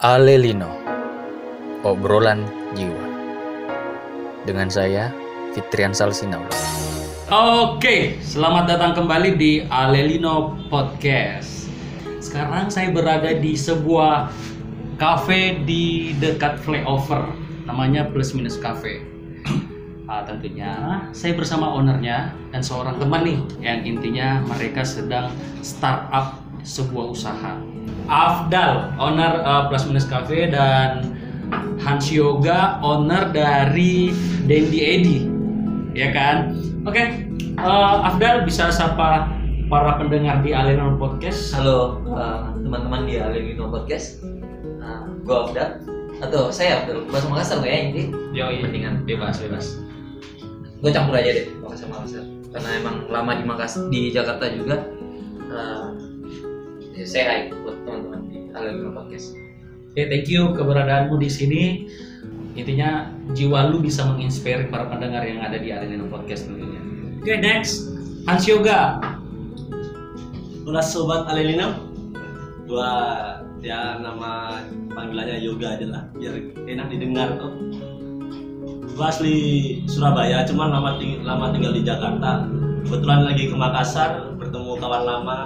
Alelino Obrolan Jiwa Dengan saya Fitrian Salsinaula Oke, selamat datang kembali di Alelino Podcast. Sekarang saya berada di sebuah cafe di dekat flyover, namanya Plus Minus Cafe. Ah, tentunya saya bersama ownernya dan seorang teman nih, yang intinya mereka sedang startup sebuah usaha. Afdal, owner uh, Plus Minus Cafe dan Hans Yoga, owner dari Dandy Eddy, ya kan? Oke, eh, Afdal bisa sapa para pendengar di Aleno Podcast. Halo uh, teman-teman di Alelino Podcast uh, Gue Afdal Atau saya Afdal, bahasa Makassar nggak ya ini? Yo, Mendingan bebas, bebas. Gue campur aja deh Makassar Makassar Karena emang lama di Makassar di Jakarta juga uh, ya, Saya di Alelino Podcast Oke, thank you keberadaanmu di sini. Intinya jiwa lu bisa menginspirasi para pendengar yang ada di Aleno Podcast tentunya. Oke, next. Hans Yoga. Halo sobat Alelino Gua ya nama panggilannya Yoga aja lah biar enak didengar tuh Gua asli Surabaya cuman lama, ting- lama tinggal di Jakarta Kebetulan lagi ke Makassar bertemu kawan lama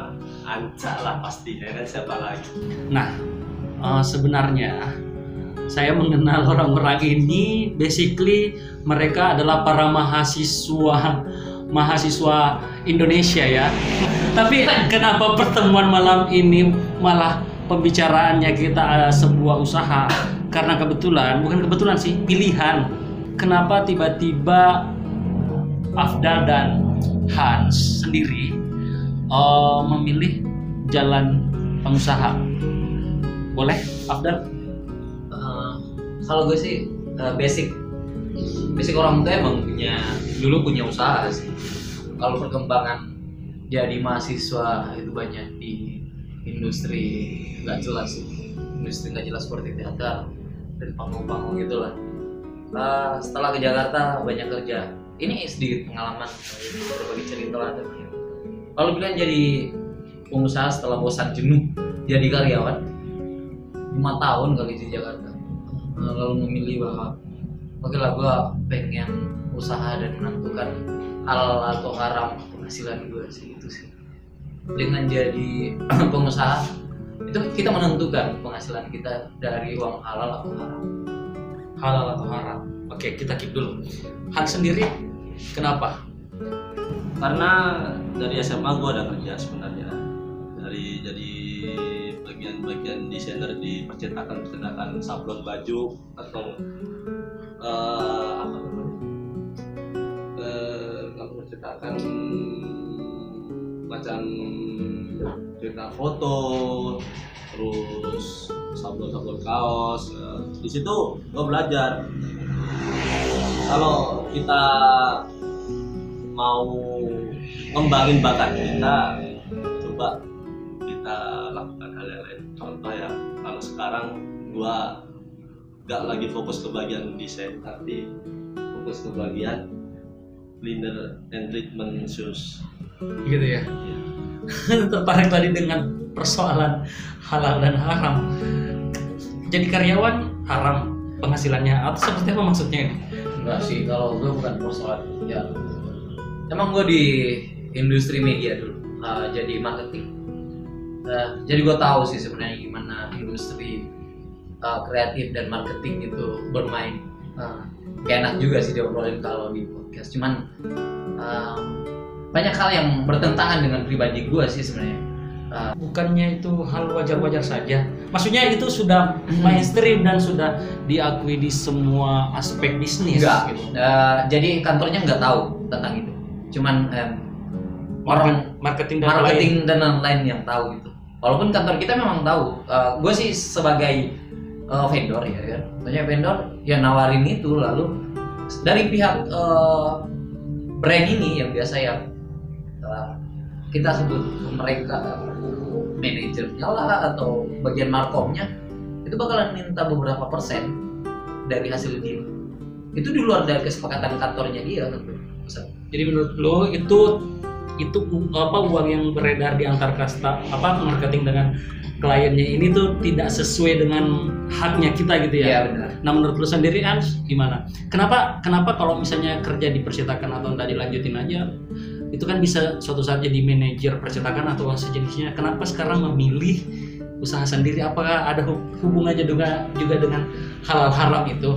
Anca lah pasti ya kan siapa lagi Nah, eh, sebenarnya saya mengenal orang-orang ini basically mereka adalah para mahasiswa mahasiswa Indonesia ya. Tapi kenapa pertemuan malam ini malah pembicaraannya kita eh, sebuah usaha? Karena kebetulan, bukan kebetulan sih, pilihan. Kenapa tiba-tiba Afdal dan Hans sendiri eh, memilih jalan pengusaha? Boleh, Afdal? Uh, Kalau gue sih uh, basic. Basic orang tua emang punya Dulu punya usaha sih. Kalau perkembangan jadi mahasiswa itu banyak di industri nggak jelas industri nggak jelas seperti teater dan panggung-panggung gitulah. Uh, setelah ke Jakarta banyak kerja. Ini sedikit pengalaman berbagi cerita lah teman kalau bilang jadi pengusaha setelah bosan jenuh jadi karyawan lima tahun kali di Jakarta Uh, lalu memilih bahwa oke lah gue pengen usaha dan menentukan halal atau haram penghasilan gue sih itu sih dengan jadi pengusaha itu kita menentukan penghasilan kita dari uang halal atau haram halal atau haram. Oke, kita keep dulu. Han sendiri kenapa? Karena dari SMA gue ada kerja sebenarnya. Dari jadi bagian-bagian desainer di percetakan percetakan sablon baju atau eh, apa namanya? Kalau percetakan macam cetak foto terus sablon-sablon kaos eh, di situ gue belajar. Kalau kita mau ngembangin bakat kita coba kita lakukan hal yang lain contoh ya kalau sekarang gua gak lagi fokus ke bagian desain tapi fokus ke bagian cleaner and treatment shoes Gitu ya. Tertarik tadi dengan persoalan halal dan haram. Jadi karyawan haram penghasilannya atau seperti apa maksudnya ini? enggak sih kalau gue bukan persoalan ya emang gue di industri media dulu uh, jadi marketing Uh, jadi gue tahu sih sebenarnya gimana industri uh, kreatif dan marketing itu bermain uh, kayak enak juga sih diobrolin kalau di podcast cuman um, banyak hal yang bertentangan dengan pribadi gue sih sebenarnya Bukannya itu hal wajar-wajar saja. Maksudnya itu sudah mainstream dan sudah diakui di semua aspek bisnis. Enggak. Gitu. Uh, jadi kantornya nggak tahu tentang itu cuman em, orang marketing dan marketing dan lain-lain yang tahu gitu. Walaupun kantor kita memang tahu, gue sih sebagai uh, vendor ya kan, banyak vendor yang nawarin itu lalu dari pihak uh, brand ini yang biasa ya uh, kita sebut mereka manajernya lah atau bagian markomnya itu bakalan minta beberapa persen dari hasil deal. Itu di luar dari kesepakatan kantornya dia tentu Jadi menurut lo itu itu apa uang yang beredar di antar kasta apa marketing dengan kliennya ini tuh tidak sesuai dengan haknya kita gitu ya. Iya benar. Nah menurut lu sendiri Ans gimana? Kenapa kenapa kalau misalnya kerja di percetakan atau nggak dilanjutin aja itu kan bisa suatu saat jadi manajer percetakan atau sejenisnya. Kenapa sekarang memilih usaha sendiri? Apakah ada hub- hubungannya juga juga dengan halal haram itu?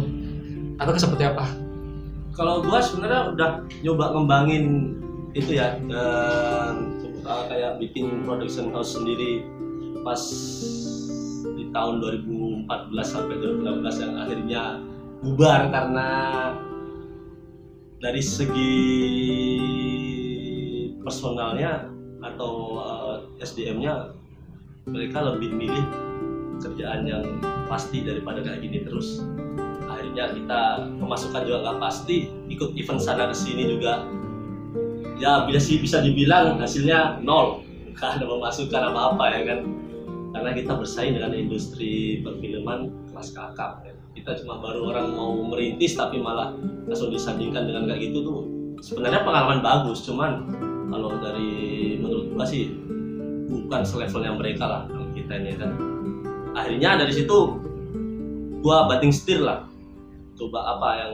Atau seperti apa? Kalau gua sebenarnya udah nyoba ngembangin itu ya dan uh, kayak bikin production house sendiri pas di tahun 2014 sampai 2016 yang akhirnya bubar karena dari segi personalnya atau uh, SDM-nya mereka lebih milih kerjaan yang pasti daripada kayak gini terus akhirnya kita pemasukan juga nggak pasti. Ikut event sana sini juga. Ya bisa sih bisa dibilang hasilnya nol. Nggak ada pemasukan apa apa ya kan? Karena kita bersaing dengan industri perfilman kelas kakap ya. kita cuma baru orang mau merintis tapi malah langsung disandingkan dengan kayak gitu tuh. Sebenarnya pengalaman bagus cuman kalau dari menurut gua sih bukan selevelnya mereka lah kita ini kan? Akhirnya dari situ gua banting setir lah coba apa yang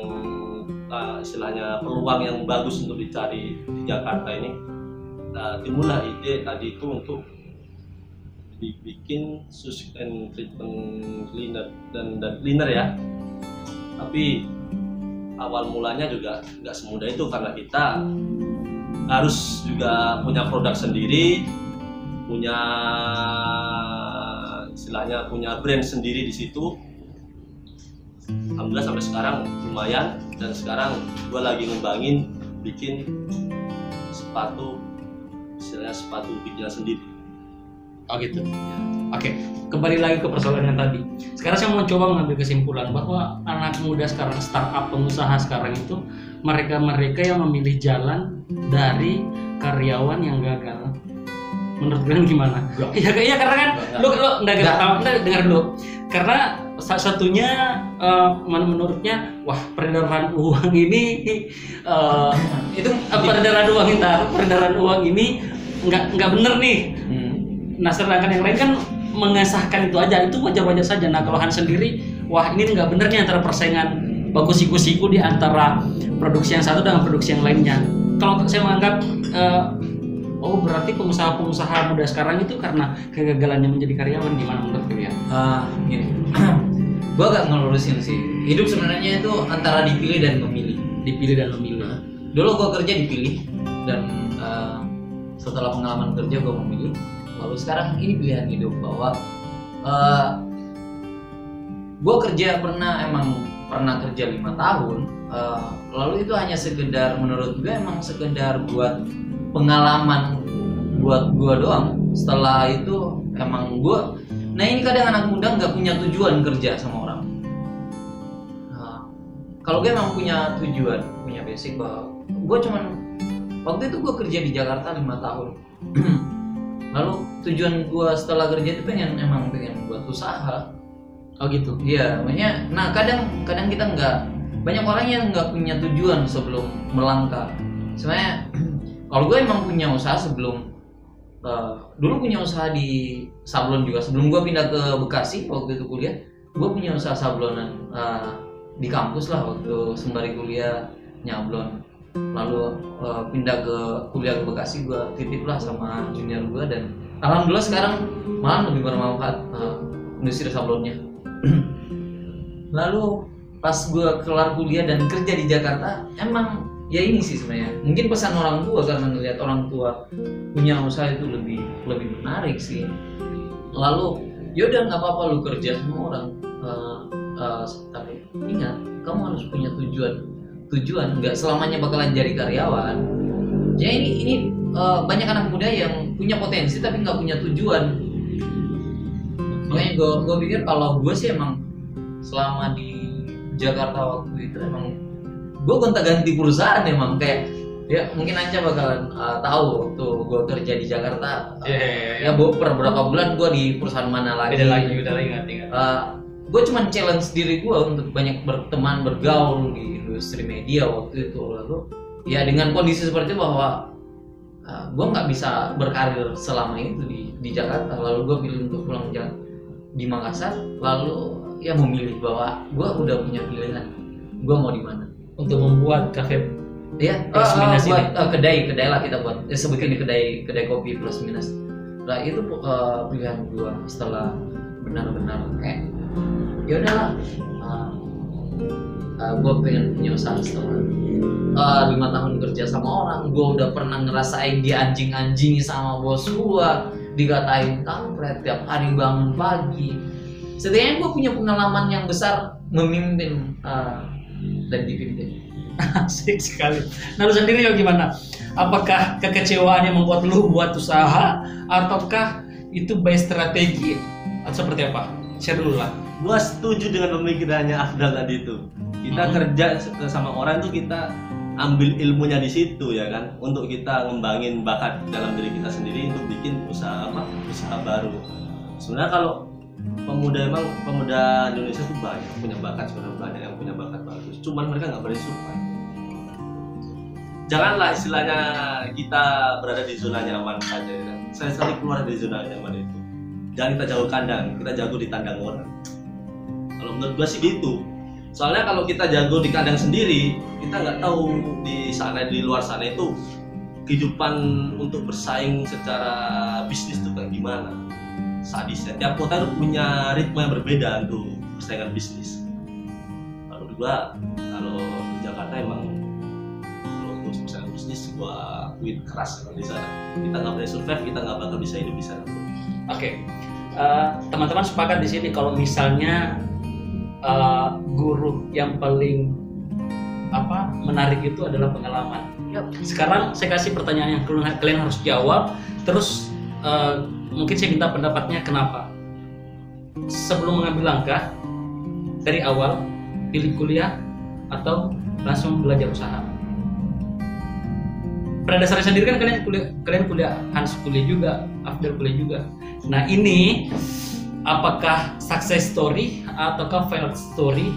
uh, istilahnya peluang yang bagus untuk dicari di Jakarta ini? Nah, timbullah ide tadi itu untuk dibikin sushi and treatment cleaner dan dan cleaner ya. Tapi awal mulanya juga nggak semudah itu karena kita harus juga punya produk sendiri punya istilahnya punya brand sendiri di situ alhamdulillah sampai sekarang lumayan dan sekarang gue lagi ngembangin bikin sepatu istilahnya sepatu bikinan sendiri Oh gitu. Oke, kembali lagi ke persoalan yang tadi. Sekarang saya mau coba mengambil kesimpulan bahwa anak muda sekarang, startup pengusaha sekarang itu mereka-mereka yang memilih jalan dari karyawan yang gagal. Menurut kalian gimana? Iya, iya karena kan lu lu enggak Nggak. enggak tahu, enggak dengar dulu. Karena salah satunya eh, men- menurutnya wah peredaran uang ini eh, Itu eh, peredaran uang ntar peredaran uang ini nggak nggak bener nih Hmm. Nah sedangkan yang lain kan mengesahkan itu aja itu wajar-wajar saja. Nah kalau Han sendiri, wah ini nggak bener nih antara persaingan bagus siku-siku di antara produksi yang satu dengan produksi yang lainnya. Kalau saya menganggap, eh, oh berarti pengusaha-pengusaha muda sekarang itu karena kegagalannya menjadi karyawan gimana menurut kalian? Ah, gini. gua agak ngelurusin sih. Hidup sebenarnya itu antara dipilih dan memilih. Dipilih dan memilih. Dulu gua kerja dipilih dan eh, setelah pengalaman kerja gua memilih. Lalu sekarang ini pilihan hidup bahwa eh, gua kerja pernah emang pernah kerja lima tahun. eh, lalu itu hanya sekedar menurut gue emang sekedar buat pengalaman buat gua doang. Setelah itu emang gua Nah ini kadang anak muda nggak punya tujuan kerja sama orang. Nah, kalau gue emang punya tujuan, punya basic bahwa gue cuman waktu itu gue kerja di Jakarta lima tahun. Lalu tujuan gue setelah kerja itu pengen emang pengen buat usaha. Oh gitu. Iya, makanya. Nah kadang kadang kita nggak banyak orang yang nggak punya tujuan sebelum melangkah. Sebenarnya kalau gue emang punya usaha sebelum eh, dulu punya usaha di sablon juga. Sebelum gue pindah ke Bekasi waktu itu kuliah gue punya usaha sablonan eh, di kampus lah waktu sembari kuliah nyablon. Lalu eh, pindah ke kuliah ke Bekasi gue titip lah sama junior gue dan alhamdulillah sekarang malah lebih bermanfaat eh, industri sablonnya. Lalu pas gue kelar kuliah dan kerja di Jakarta emang ya ini sih sebenarnya. Mungkin pesan orang tua karena ngelihat orang tua punya usaha itu lebih lebih menarik sih. Lalu yaudah nggak apa-apa lu kerja sama orang. Eh, eh, tapi ingat kamu harus punya tujuan. Tujuan nggak selamanya bakalan jadi karyawan. Ya ini ini eh, banyak anak muda yang punya potensi tapi nggak punya tujuan. Makanya gue gue pikir kalau gue sih emang selama di Jakarta waktu itu emang gue gonta-ganti perusahaan emang kayak ya mungkin aja bakalan uh, tahu waktu gue kerja di Jakarta uh, ya bu- per beberapa bulan gue di perusahaan mana lagi. Beda lagi, beda lagi nggak tinggal. gue cuman challenge diri gue untuk banyak berteman bergaul di industri media waktu itu. Lalu ya dengan kondisi seperti itu bahwa uh, gue nggak bisa berkarir selama itu di di Jakarta. Lalu gue pilih untuk pulang di Makassar. Lalu ya memilih bahwa gue udah punya pilihan gue mau di mana untuk membuat kafe Iya, Plus eh, minus buat ini. eh, kedai, kedai lah kita buat. Eh, sebutin di kedai, kedai kopi plus minus. Nah itu eh, pilihan gua setelah benar-benar kayak ya udahlah. eh, eh, gua pengen punya usaha setelah eh, lima tahun kerja sama orang. Gua udah pernah ngerasain dia anjing-anjingi sama bos gua, dikatain kampret tiap hari bangun pagi. Setidaknya gua punya pengalaman yang besar memimpin eh, dan dipimpin. asik sekali. Nah lu sendiri ya gimana apakah kekecewaan yang membuat lu buat usaha ataukah itu by strategi? Atau seperti apa? Share dulu lah. Gua setuju dengan pemikirannya Afdal tadi itu. Kita Hmm. kerja sama orang tuh kita ambil ilmunya di situ ya kan? Untuk kita ngembangin bakat dalam diri kita sendiri untuk bikin usaha apa? Usaha baru. Sebenarnya kalau pemuda emang pemuda Indonesia tuh banyak punya bakat sebenarnya banyak yang punya bakat bagus. Cuman mereka nggak berani survive. Janganlah istilahnya kita berada di zona nyaman saja ya. Saya sering keluar dari zona nyaman itu. Jangan kita jauh kandang kita jago di tandang orang. Kalau menurut gua sih gitu. Soalnya kalau kita jago di kandang sendiri kita nggak tahu di sana di luar sana itu kehidupan untuk bersaing secara bisnis tuh kayak gimana sadisnya tiap kota itu punya ritme yang berbeda untuk persaingan bisnis. Kalau gua kalau di Jakarta emang kalau untuk persaingan bisnis gua akuin keras kalau di sana. Kita nggak boleh survive kita nggak bakal bisa hidup di sana. Oke. Eh, teman-teman sepakat di sini kalau misalnya eh, guru yang paling apa menarik itu adalah pengalaman. Sekarang saya kasih pertanyaan yang kalian harus jawab terus eh, mungkin saya minta pendapatnya kenapa? Sebelum mengambil langkah dari awal pilih kuliah atau langsung belajar usaha? Pada dasarnya sendiri kan kalian kuliah kalian kuliah Hans kuliah juga Afdal kuliah juga. Nah ini apakah success story ataukah failed story?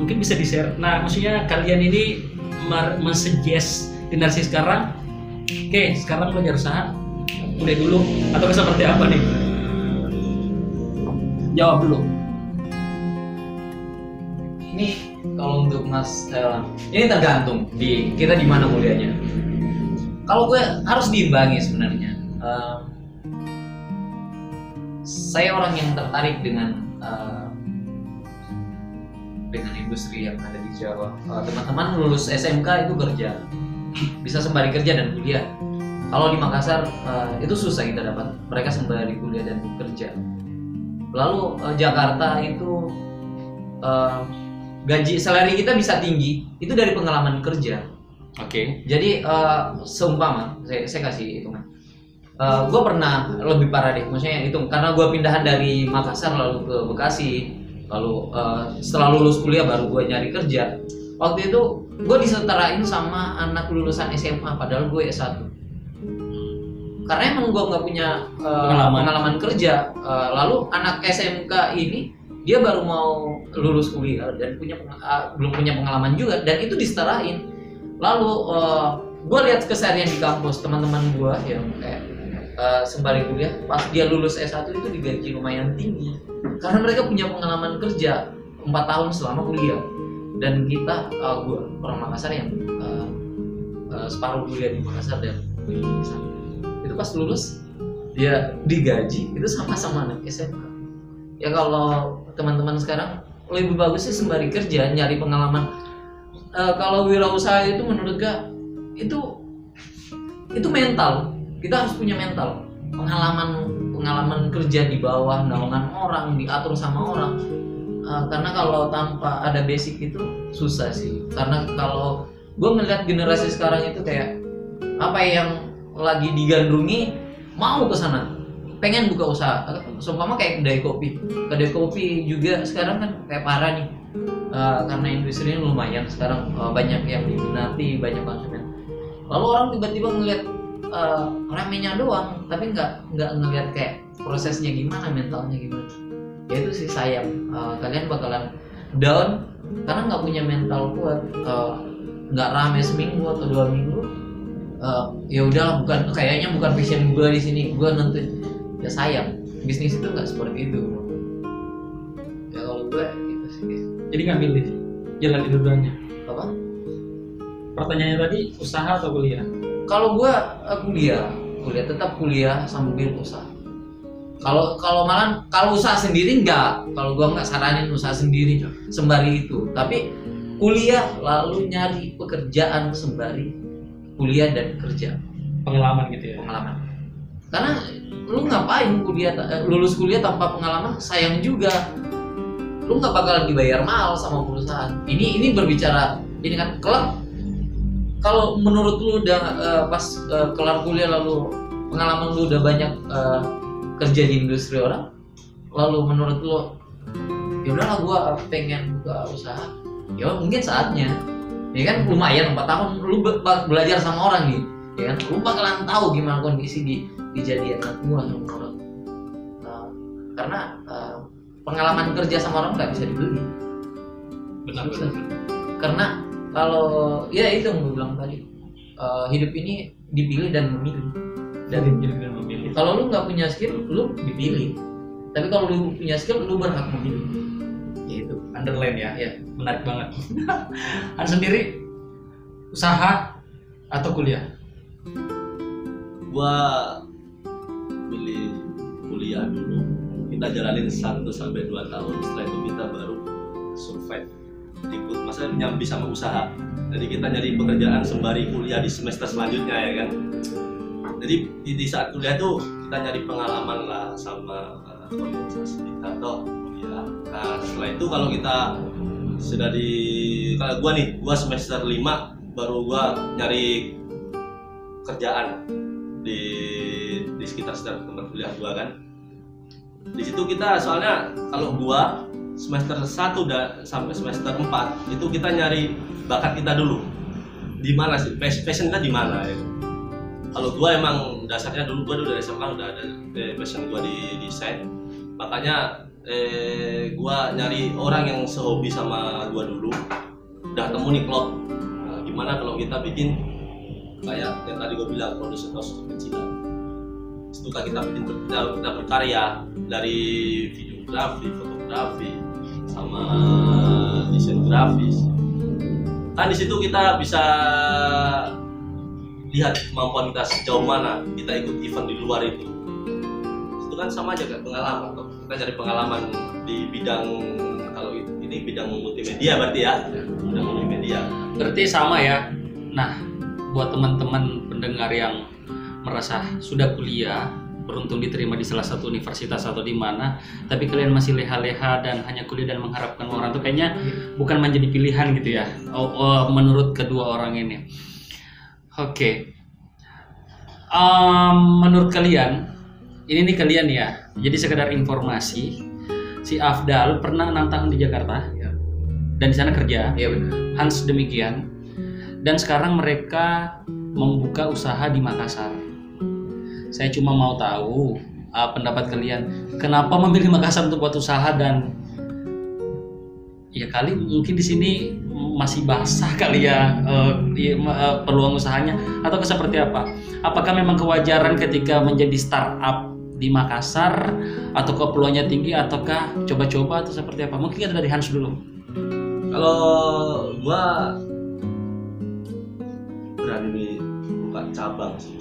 Mungkin bisa di share nah maksudnya kalian ini mensuggest generasi sekarang oke sekarang belajar usaha kuliah dulu atau seperti apa nih jawab dulu Ini kalau untuk Mas eh, ini tergantung di kita di mana kuliahnya. Kalau gue harus diimbangi sebenarnya. Eh, saya orang yang tertarik dengan eh, dengan industri yang ada di Jawa. Eh, Teman-teman lulus SMK itu kerja, bisa sembari kerja dan kuliah. Kalau di Makassar eh, itu susah kita dapat. Mereka sembari kuliah dan kerja. Lalu eh, Jakarta itu eh, gaji salary kita bisa tinggi itu dari pengalaman kerja. oke Jadi eh, seumpama saya, saya kasih hitungan. Eh gue pernah lebih parah deh, maksudnya itu karena gue pindahan dari Makassar lalu ke Bekasi, lalu eh, setelah lulus kuliah baru gue nyari kerja. Waktu itu gue disetarain sama anak lulusan SMA, padahal gue S1 karena emang gue nggak punya eh, Pengalaman. pengalaman kerja. Eh, lalu anak SMK ini dia baru mau lulus kuliah dan punya ah, belum punya pengalaman juga dan itu disetarain lalu gue lihat keseharian di kampus teman-teman gue yang kayak eh, sembari kuliah pas dia lulus S1 itu digaji lumayan tinggi karena mereka punya pengalaman kerja 4 tahun selama kuliah dan kita gue orang Makassar yang eh, eh, separuh kuliah di Makassar dan kuliah di sana itu pas lulus? Dia digaji. Itu sama-sama anak SMK ya kalau teman-teman sekarang lebih bagus sih sembari kerja nyari pengalaman. Eh, kalau wirausaha itu menurut gak itu itu mental. Kita harus punya mental. Pengalaman pengalaman kerja di bawah naungan orang diatur sama orang. Eh, karena kalau tanpa ada basic itu susah sih. Karena kalau gue ngeliat generasi sekarang itu kayak apa yang lagi digandrungi mau ke sana. Pengen buka usaha. Seumpama kayak kedai kopi. Kedai kopi juga sekarang kan kayak parah nih. Eh, karena industrinya lumayan sekarang eh, banyak yang diminati banyak konsumen. Lalu orang tiba-tiba ngeliat eh, ramenya doang tapi nggak nggak ngeliat kayak prosesnya gimana mentalnya gimana. Ya itu sih sayang. Eh, kalian bakalan down karena nggak punya mental kuat. Nggak rame seminggu atau dua minggu Eh, ya udahlah bukan kayaknya bukan passion gue di sini. Gue nentuin ya sayang bisnis itu nggak seperti itu. Ya kalau gue Jadi nggak milih jalan dua-duanya. apa? Pertanyaannya tadi usaha atau kuliah? kalau gua eh, kuliah kuliah tetap kuliah sambil usaha. Kalau kalau malah kalau usaha sendiri enggak kalau gua nggak saranin usaha sendiri sembari itu. Tapi kuliah lalu nyari pekerjaan sembari kuliah dan kerja. Pengalaman gitu ya. pengalaman. Karena lu ngapain kuliah eh, lulus kuliah tanpa pengalaman? Sayang juga. Lu nggak bakal dibayar mahal sama perusahaan. Ini ini berbicara ini kan kelak kalau menurut lu udah eh, pas eh, kelar kuliah lalu pengalaman lu udah banyak eh, kerja di industri orang lalu menurut lu ya udahlah gua pengen buka usaha. Ya mungkin saatnya ya kan lumayan 4 tahun lu be- be- belajar sama orang nih ya kan lu bakalan tahu gimana kondisi di kejadian gua sama orang Uh, karena uh, pengalaman kerja sama orang nggak bisa dibeli. Benar benar. karena kalau ya itu yang gue bilang tadi uh, hidup ini dipilih dan memilih. Pilih dan memilih. kalau lu nggak punya skill lu dipilih. Tapi kalau lu punya skill lu berhak memilih Underline ya. ya Menarik banget. Anda sendiri usaha atau kuliah? gua pilih kuliah dulu kita jalanin 1 sampai 2 tahun setelah itu kita baru survive ikut masa nyambi sama usaha jadi kita nyari pekerjaan sembari kuliah di semester selanjutnya ya kan jadi di, di saat kuliah tuh kita nyari pengalaman lah sama uh, organisasi toh ya nah setelah itu kalau kita sudah di kalau gua nih gua semester 5 baru gua nyari kerjaan di di sekitar sekitar tempat kuliah gua kan. Di situ kita soalnya kalau gua semester 1 dan sampai semester 4 itu kita nyari bakat kita dulu. Di mana sih? Pas- passion kita di mana ya? Kalau gua emang dasarnya dulu gua dulu dari SMA udah ada eh, passion gua di desain. Makanya eh, gua nyari orang yang sehobi sama gua dulu. Udah temu nih klub Nah, gimana kalau kita bikin kayak yang tadi gue bilang produser kasus kecilan itu kan kita bikin kita, kita berkarya dari videografi fotografi sama desain grafis. Kan di situ kita bisa lihat kemampuan kita sejauh mana kita ikut event di luar itu. Itu kan sama aja kayak pengalaman. Kita cari pengalaman di bidang kalau ini bidang multimedia berarti ya bidang multimedia Berarti sama ya. Nah, buat teman-teman pendengar yang merasa sudah kuliah, beruntung diterima di salah satu universitas atau di mana, tapi kalian masih leha-leha dan hanya kuliah dan mengharapkan orang itu kayaknya bukan menjadi pilihan gitu ya. Oh, oh, menurut kedua orang ini. Oke. Em, menurut kalian, ini nih kalian ya. Jadi sekedar informasi, si Afdal pernah enam tahun di Jakarta Ya. dan di sana kerja. iya benar Hans demikian. Dan sekarang mereka membuka usaha di Makassar. Saya cuma mau tahu uh, pendapat kalian, kenapa memilih Makassar untuk buat usaha dan ya kali mungkin di sini masih basah kali ya uh, uh, peluang usahanya atau seperti apa? Apakah memang kewajaran ketika menjadi startup di Makassar atau peluangnya tinggi ataukah coba-coba atau seperti apa? Mungkin kita dari Hans dulu. kalau gua berani buka cabang sih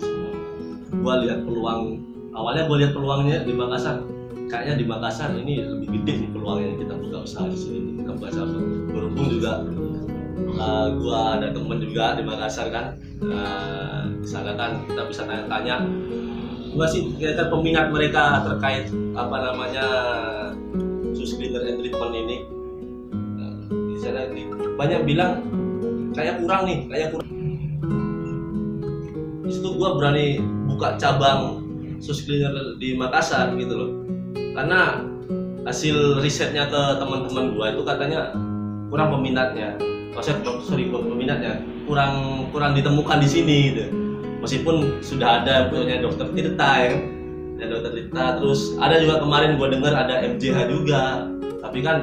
gua lihat peluang awalnya gua lihat peluangnya di Makassar. Kayaknya di Makassar ini lebih gede nih peluangnya kita buka usaha di sini kita buka cabang. Berhubung juga uh, gua ada temen juga di Makassar kan. Uh, di sana kita bisa tanya-tanya gua sih kira peminat mereka terkait apa namanya sus cleaner and treatment ini? Nah, di sana banyak bilang kayak kurang nih kayak kurang. Di situ gua berani buka cabang sus di Makassar gitu loh. Karena hasil risetnya ke teman-teman gua itu katanya kurang peminatnya. Maksudnya sorry bukan peminatnya. Kurang kurang ditemukan di sini gitu meskipun sudah ada punya dokter Tirta ya kan. Ada dokter Tirta terus ada juga kemarin gua dengar ada MJH juga. Tapi kan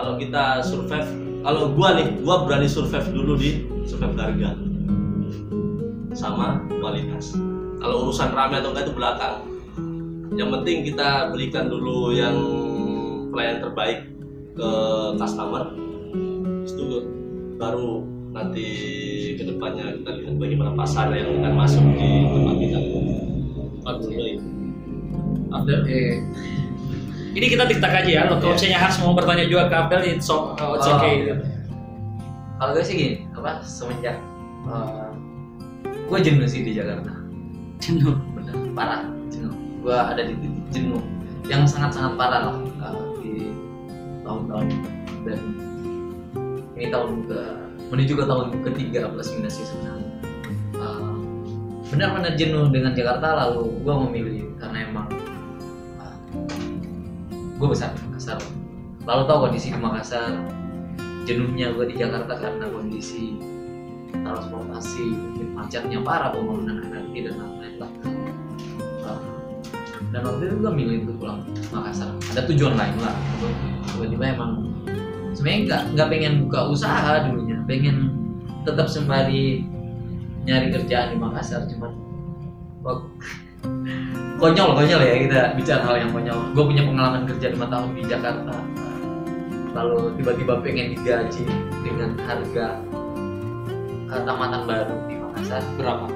kalau kita survive kalau gua nih gua berani survive dulu di survive harga. Sama kualitas. Kalau urusan rame atau enggak itu belakang. Yang penting kita berikan dulu yang pelayan terbaik ke customer. Itu baru nanti ke depannya kita lihat bagaimana pasar yang akan masuk di tempat kita Oke. Ada eh Ini kita tiktak aja ya. Kalau misalnya harus mau bertanya juga ke Abel, it's, so, oh, it's Oh. okay. kalau gue sih gini, apa semenjak eh, gue jenuh sih di Jakarta. Jenuh. bener parah jenuh gue ada di titik jenuh yang sangat-sangat parah lah uh, di tahun-tahun dan ini tahun ke menuju ke tahun ketiga plus minus sih sebenarnya. Uh, benar-benar jenuh dengan Jakarta lalu gue memilih karena emang uh, gue besar di Makassar. Lalu tahu kondisi di Makassar jenuhnya gue di Jakarta karena kondisi transportasi mungkin macetnya parah pembangunan LRT dan lain-lain lah. Uh, dan waktu itu gue milih untuk pulang Makassar. Ada tujuan lain lah. Tiba-tiba emang sebenarnya nggak nggak pengen buka usaha dulunya pengen tetap sembari nyari kerjaan di Makassar cuman wak- konyol konyol ya kita bicara hal yang konyol. Gue punya pengalaman kerja lima tahun di Jakarta. Lalu tiba-tiba pengen digaji dengan harga tamatan baru di Makassar. Berapa?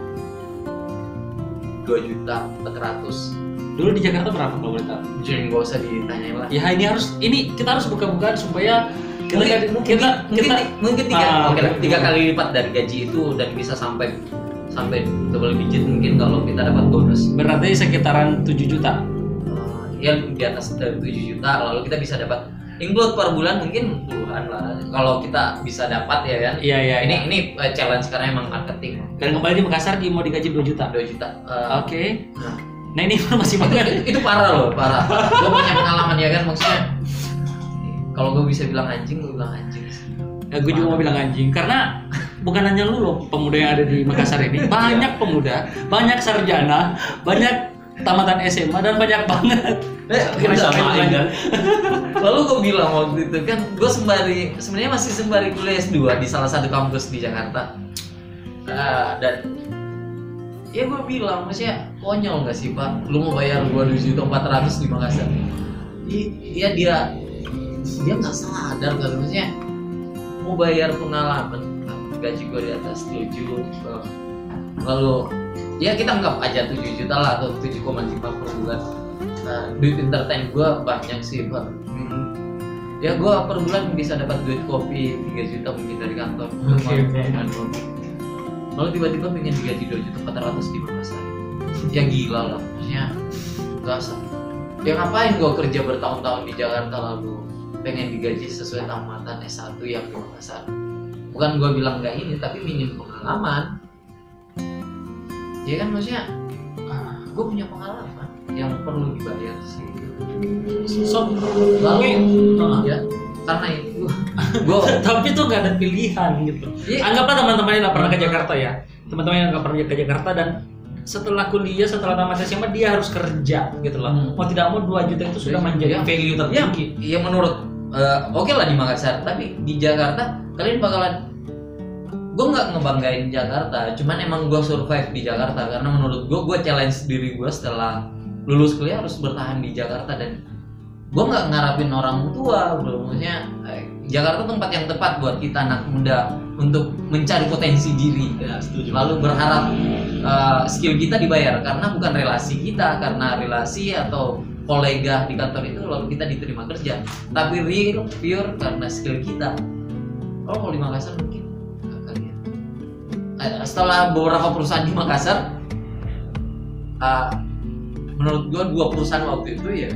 2 juta 400 Dulu di Jakarta berapa kalau boleh tahu? jadi nggak usah ditanyain lah. Ya ini harus ini kita harus buka-bukaan supaya kita mungkin, kita mungkin, kita mungkin tiga Ah, oke lah, oke. tiga kali lipat dari gaji itu dan bisa sampai sampai double digit mungkin kalau kita dapat bonus berarti sekitaran 7 juta. Eh, ya di atas dari 7 juta lalu kita bisa dapat include per bulan mungkin puluhan lah kalau kita bisa dapat ya kan Iya iya. ini ini ini eh, challenge karena emang marketing dan kembali di Makassar di mau digaji 2 juta. 2 juta Eh, Oke. nah, Nah ini informasi itu, banget. itu, itu parah loh parah gue punya pengalaman ya kan maksudnya kalau gue bisa bilang anjing gue bilang anjing sih. Ya, gue juga mau bilang anjing karena bukan hanya lu loh pemuda yang ada di Makassar ini banyak pemuda banyak sarjana banyak tamatan SMA dan banyak banget Eh, Kita samain kan Lalu gue bilang waktu itu kan gue sembari sebenarnya masih sembari kuliah S2 di salah satu kampus di Jakarta. Ah, dan ya gue bilang maksudnya konyol gak sih pak? Lu mau bayar gue dua juta empat ratus di Makassar? I- Iya dia dia nggak sadar kan maksudnya mau bayar pengalaman gaji gue di atas 7 lalu ya kita anggap aja 7 juta lah atau 7,5 per bulan. Nah, duit entertain gue banyak sih pak. Ya gue per bulan bisa dapat duit kopi 3 juta mungkin dari kantor. Dan kopi. lalu tiba-tiba pengen digaji 2 juta 400 di Makassar ya gila lah maksudnya gak ya ngapain gue kerja bertahun-tahun di Jakarta lalu pengen digaji sesuai tamatan S1 yang di Makassar bukan gue bilang nggak ini tapi minim pengalaman. Ya kan maksudnya? Gue punya pengalaman yang perlu dibayar sih. So, lalu Ah. ya karena itu. Gue tapi tuh gak ada pilihan gitu. Iya. anggaplah teman-teman yang gak pernah ke Jakarta ya. Teman-teman yang gak pernah ke Jakarta dan setelah kuliah setelah tamat SMA dia harus kerja gitu loh Hmm. mau tidak mau 2 juta itu sudah Iya. menjadi Iya. value ya, tertinggi ya menurut eh, oke lah di Makassar tapi di Jakarta kalian bakalan gue nggak ngebanggain Jakarta cuman emang gue survive di Jakarta karena menurut gue gue challenge diri gue setelah lulus kuliah harus bertahan di Jakarta dan gue nggak ngarapin orang tua bro maksudnya eh, Jakarta tempat yang tepat buat kita anak muda untuk mencari potensi diri ya setuju lalu berharap uh, skill kita dibayar karena bukan relasi kita karena relasi atau kolega di kantor itu lalu kita diterima kerja. Tapi real pure karena skill kita. Oh kalau di Makassar mungkin nggak kali ya. Eh, setelah beberapa perusahaan di Makassar uh, menurut gua dua perusahaan waktu itu ya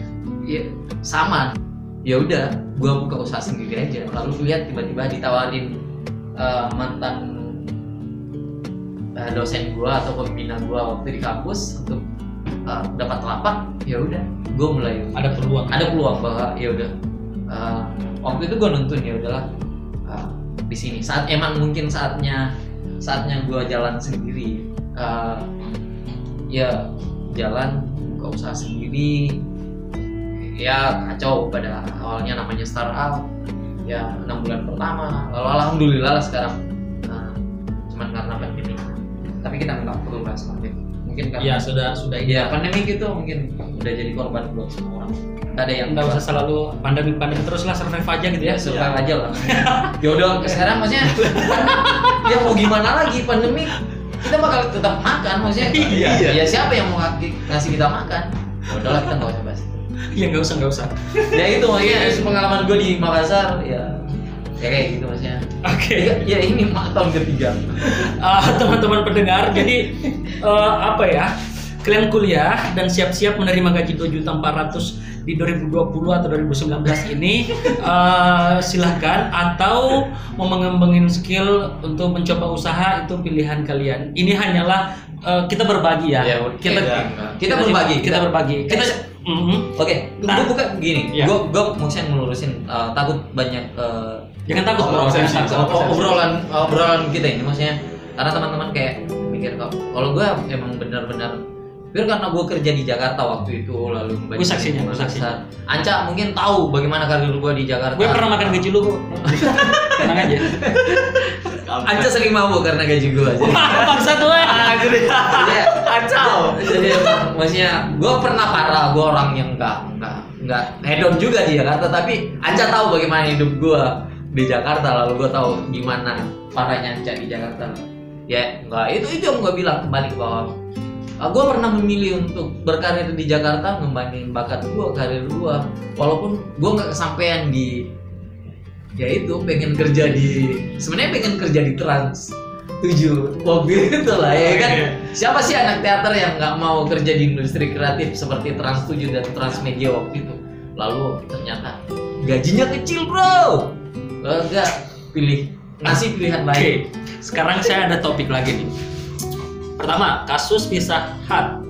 ya sama. Ya udah gua buka usaha sendiri aja. Lalu lihat tiba-tiba ditawarin uh, mantan uh, dosen gua atau pembina gua waktu di kampus untuk uh, dapat lapak ya udah gua mulai. Ada peluang. Ada peluang bahwa ya udah uh, waktu itu gua nuntun ya udahlah uh, di sini. Saat emang mungkin saatnya saatnya gua jalan sendiri uh, ya jalan buka usaha sendiri ya kacau pada awalnya namanya startup ya enam bulan pertama lalu alhamdulillah lah sekarang uh, cuman karena pandemi tapi kita nggak perlu bahas pandemi mungkin karena ya sudah sudah ya pandemi gitu mungkin udah jadi korban buat semua orang. Gak ada yang nggak usah selalu pandemi-pandemi terus lah survive aja gitu ya. ya. survive aja lah. Ya udah sekarang maksudnya. Kan, ya mau gimana lagi pandemi? Kita bakal tetap makan maksudnya. Iya. ya siapa yang mau ngasih kita makan? Ya udahlah kita nggak usah bahas. Itu. Iya nggak usah nggak usah. ya itu maksudnya. Pengalaman gue di Makassar ya. Ya kayak gitu maksudnya Oke. ya, ya ini mak- tahun ketiga Ah, teman-teman pendengar, jadi eh, apa ya? Kalian kuliah dan siap-siap menerima gaji 2.400 di 2020 atau 2019 ini eh, silahkan atau mau mengembangin skill untuk mencoba usaha itu pilihan kalian. Ini hanyalah eh, kita berbagi ya. Ya, kita ya. Kita berbagi, Kita, kita- berbagi. Kita Mhm. Oke, Nah. gue bukan gini. Iya. Gue gue maksudnya melurusin uh, takut banyak uh, Jangan takut bro. obrolan, Jangan takut. ob- obrolan obrolan kita ini maksudnya karena teman-teman kayak mikir kok kalau gue emang benar-benar biar karena gue kerja di Jakarta waktu itu lalu Gue saksinya, gue saksinya. Anca mungkin tahu bagaimana karir gue di Jakarta. Gue pernah makan gaji lu kok. Tenang aja. Anca sering mabuk karena gaji gue. Bangsa tuh. Jadi Ancau. Jadi maksudnya gue pernah parah, gue orang yang nggak nggak nggak hedon juga di Jakarta, tapi Anca tahu bagaimana hidup gue di Jakarta, lalu gue tahu gimana parahnya Anca di Jakarta. Ya nggak itu itu yang gue bilang kembali bahwa gue pernah memilih untuk berkarir di Jakarta ngembangin bakat gue, karir gue, walaupun gue nggak kesampaian di ya itu pengen kerja di sebenarnya pengen kerja di Trans tujuh mobil itu lah ya kan? Siapa sih anak teater yang nggak mau kerja di industri kreatif seperti Trans 7 dan Transmedia waktu itu? Lalu ternyata gajinya kecil bro enggak pilih ngasih pilihan lain sekarang saya ada topik lagi nih. Pertama, kasus Pizza Hut.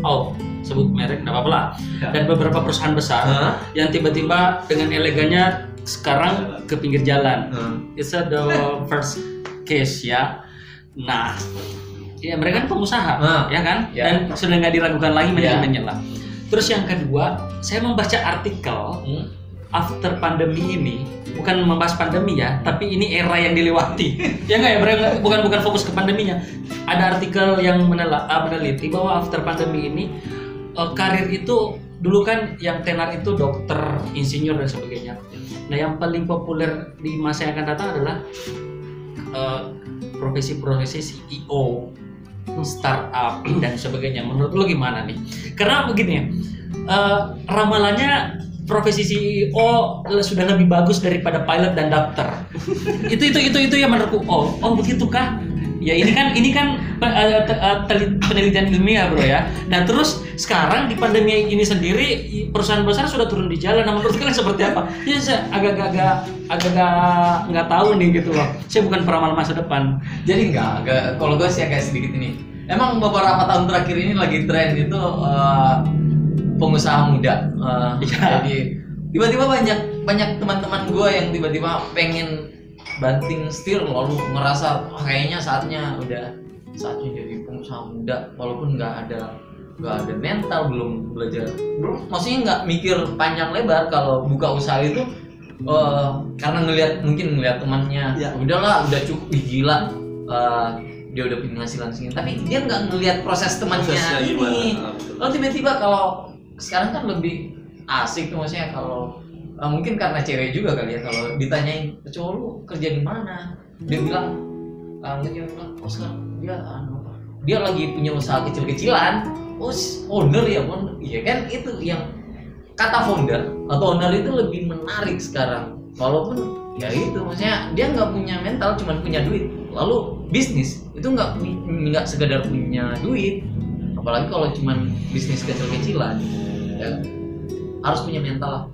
Oh, sebut merek, nggak apa-apa lah. Ya. Dan beberapa perusahaan besar Hah? yang tiba-tiba dengan elegannya sekarang ke pinggir jalan. Hah? It's the first case ya. Nah, ya mereka kan pengusaha, Nah, ya kan? ya. Dan sudah nggak diragukan lagi Ya. manajemennya lah. Terus yang kedua, saya membaca artikel Hmm? After pandemi ini bukan membahas pandemi ya, tapi ini era yang dilewati. ya nggak ya, bukan bukan fokus ke pandeminya. Ada artikel yang ah, meneliti bahwa after pandemi ini eh, karir itu dulu kan yang tenar itu dokter, insinyur dan sebagainya. Nah, yang paling populer di masa yang akan datang adalah eh, profesi-profesi CEO, startup dan sebagainya. Menurut lo gimana nih? Karena begini ya, eh, ramalannya profesi CEO sudah lebih bagus daripada pilot dan dokter. itu itu itu itu yang menurutku oh oh begitu kah? Ya ini kan ini kan eh, eh, teli- penelitian ilmiah bro ya. Nah terus sekarang di pandemi ini sendiri perusahaan besar sudah turun di jalan. Nah menurut kalian seperti apa? Ya saya agak-agak agak-agak nggak tahu nih gitu loh. Saya bukan peramal masa depan. jadi enggak, enggak kalau gue sih agak sedikit ini emang beberapa tahun terakhir ini lagi tren itu eh, pengusaha muda Eh, Iya. jadi tiba-tiba banyak banyak teman-teman gue yang tiba-tiba pengen banting setir lalu ngerasa "Wah, kayaknya saatnya udah saatnya jadi pengusaha muda walaupun nggak ada nggak ada mental belum belajar belum maksudnya nggak mikir panjang lebar kalau buka usaha itu eh, karena ngelihat mungkin ngelihat temannya Ya. udahlah udah cukup gila eh, dia udah punya penghasilan segini tapi dia nggak ngelihat proses temannya Prosesnya ini? Ah. Lalu tiba-tiba kalau sekarang kan lebih asik tuh maksudnya kalau eh, mungkin karena cewek juga kali ya kalau ditanyain cowok lu kerja di mana? Dia bilang dia bilang oh sekarang dia anu dia lagi punya usaha kecil-kecilan. Oh owner ya owner. Iya kan? Itu yang kata founder atau owner itu lebih menarik sekarang. Walaupun ya itu maksudnya dia nggak punya mental cuman punya duit. Lalu bisnis itu nggak nggak sekedar punya duit apalagi kalau cuman bisnis kecil-kecilan ya harus punya mental lah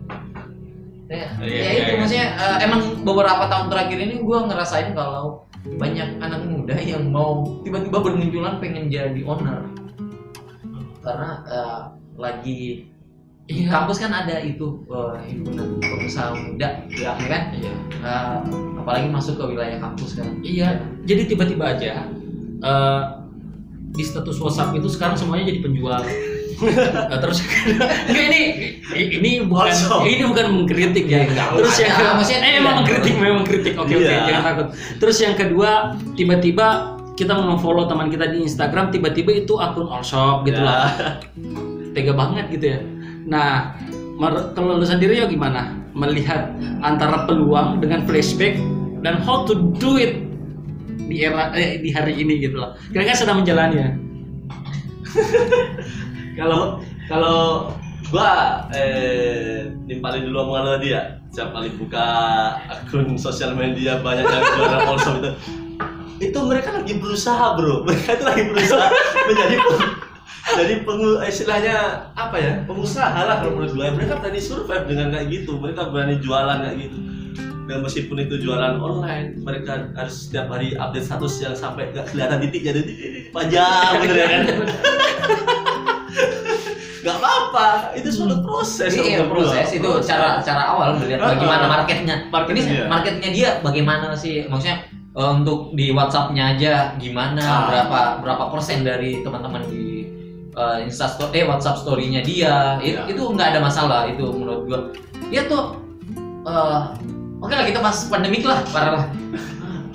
ya, Iya, ya iya, itu iya. maksudnya eh, emang beberapa tahun terakhir ini gue ngerasain kalau banyak anak muda yang mau tiba-tiba bermunculan pengen jadi owner karena eh, lagi Iya. kampus kan ada itu eh, himpunan pengusaha muda ya kan Iya. Eh, apalagi masuk ke wilayah kampus kan Iya, jadi tiba-tiba aja eh, di status WhatsApp itu sekarang semuanya jadi penjual. Nah, terus ini ini bukan WhatsApp. ini bukan mengkritik ya. Iya, terus yang kedua, maksudnya eh, tidak. memang mengkritik, memang mengkritik. Oke oke, Iya. jangan takut. Terus yang kedua, tiba-tiba kita follow teman kita di Instagram, tiba-tiba itu akun all shop gitu Ya. lah. Tega banget gitu ya. Nah, kalau lu sendiri ya gimana melihat antara peluang dengan flashback dan how to do it di era eh, di hari ini gitu loh. Kira-kira sedang menjalani ya. kalau kalau gua eh nimpalin dulu omongan tadi ya setiap kali buka akun sosial media banyak yang juara also itu. Itu mereka lagi berusaha bro. Mereka itu lagi berusaha menjadi peng- jadi pengu istilahnya apa ya? Pengusaha lah kalau menurut gue mereka berani survive dengan kayak gitu. Mereka berani jualan kayak gitu dan meskipun itu jualan online mereka harus setiap hari update status yang sampai nggak kelihatan titik jadi panjang bener ya kan nggak apa-apa itu suatu proses Jadi iya, proses itu cara cara awal melihat Ah, bagaimana ah. marketnya. Marketnya Ini dia. marketnya dia bagaimana sih? Maksudnya eh, untuk di WhatsApp-nya aja gimana Ah. berapa berapa persen dari teman-teman di eh, Insta story, eh WhatsApp story-nya dia Iya. itu nggak ada masalah itu menurut gua. Dia tuh eh, oke lah kita pas pandemik lah parah lah.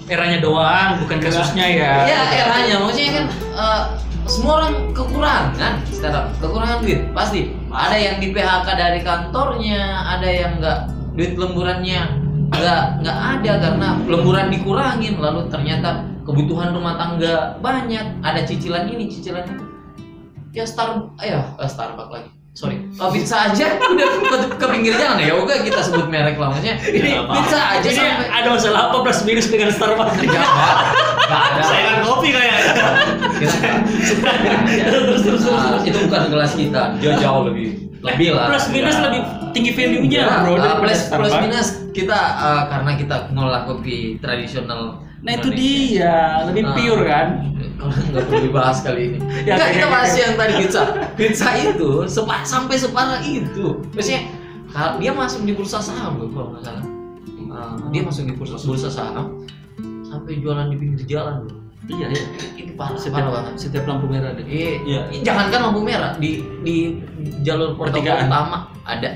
Eranya doang, bukan kasusnya ya. Iya eranya. Maksudnya kan eh, semua orang kekurangan sekarang kekurangan duit pasti. Ada yang di PHK dari kantornya ada yang nggak duit lemburannya nggak nggak ada karena lemburan dikurangin. Lalu ternyata kebutuhan rumah tangga banyak ada cicilan ini cicilan itu. Ya star ayo eh, Starbucks lagi sorry oh, pizza aja udah ke, ke pinggir jalan ya oke kita sebut merek lah maksudnya ini apa. pizza aja Ini sampai ada masalah apa plus minus dengan Starbucks? Nggak ada. Nggak ada. saingan kopi kayaknya Kita terus terus terus. Nah, itu bukan kelas kita, dia jauh lebih lebih lah. Plus minus Ya. lebih tinggi value-nya, Ya, bro. uh, daripada plus plus Starbucks. minus kita uh, karena kita ngolah kopi tradisional. Nah itu dia, lebih Nah. pure kan? Nggak perlu dibahas kali ini. Ya, Enggak, oke, kita bahas yang tadi pizza. Pizza itu sepa- sampai separah itu. Maksudnya kalau dia masuk di bursa saham loh kalau nggak salah. Uh, dia masuk di bursa bursa saham sampai jualan di pinggir jalan loh. Iya ya. Ini parah, parah Setiap banget. setiap lampu merah deh. Iya, Iya. jangankan lampu merah di di jalur protokol Pertigaan. utama ada.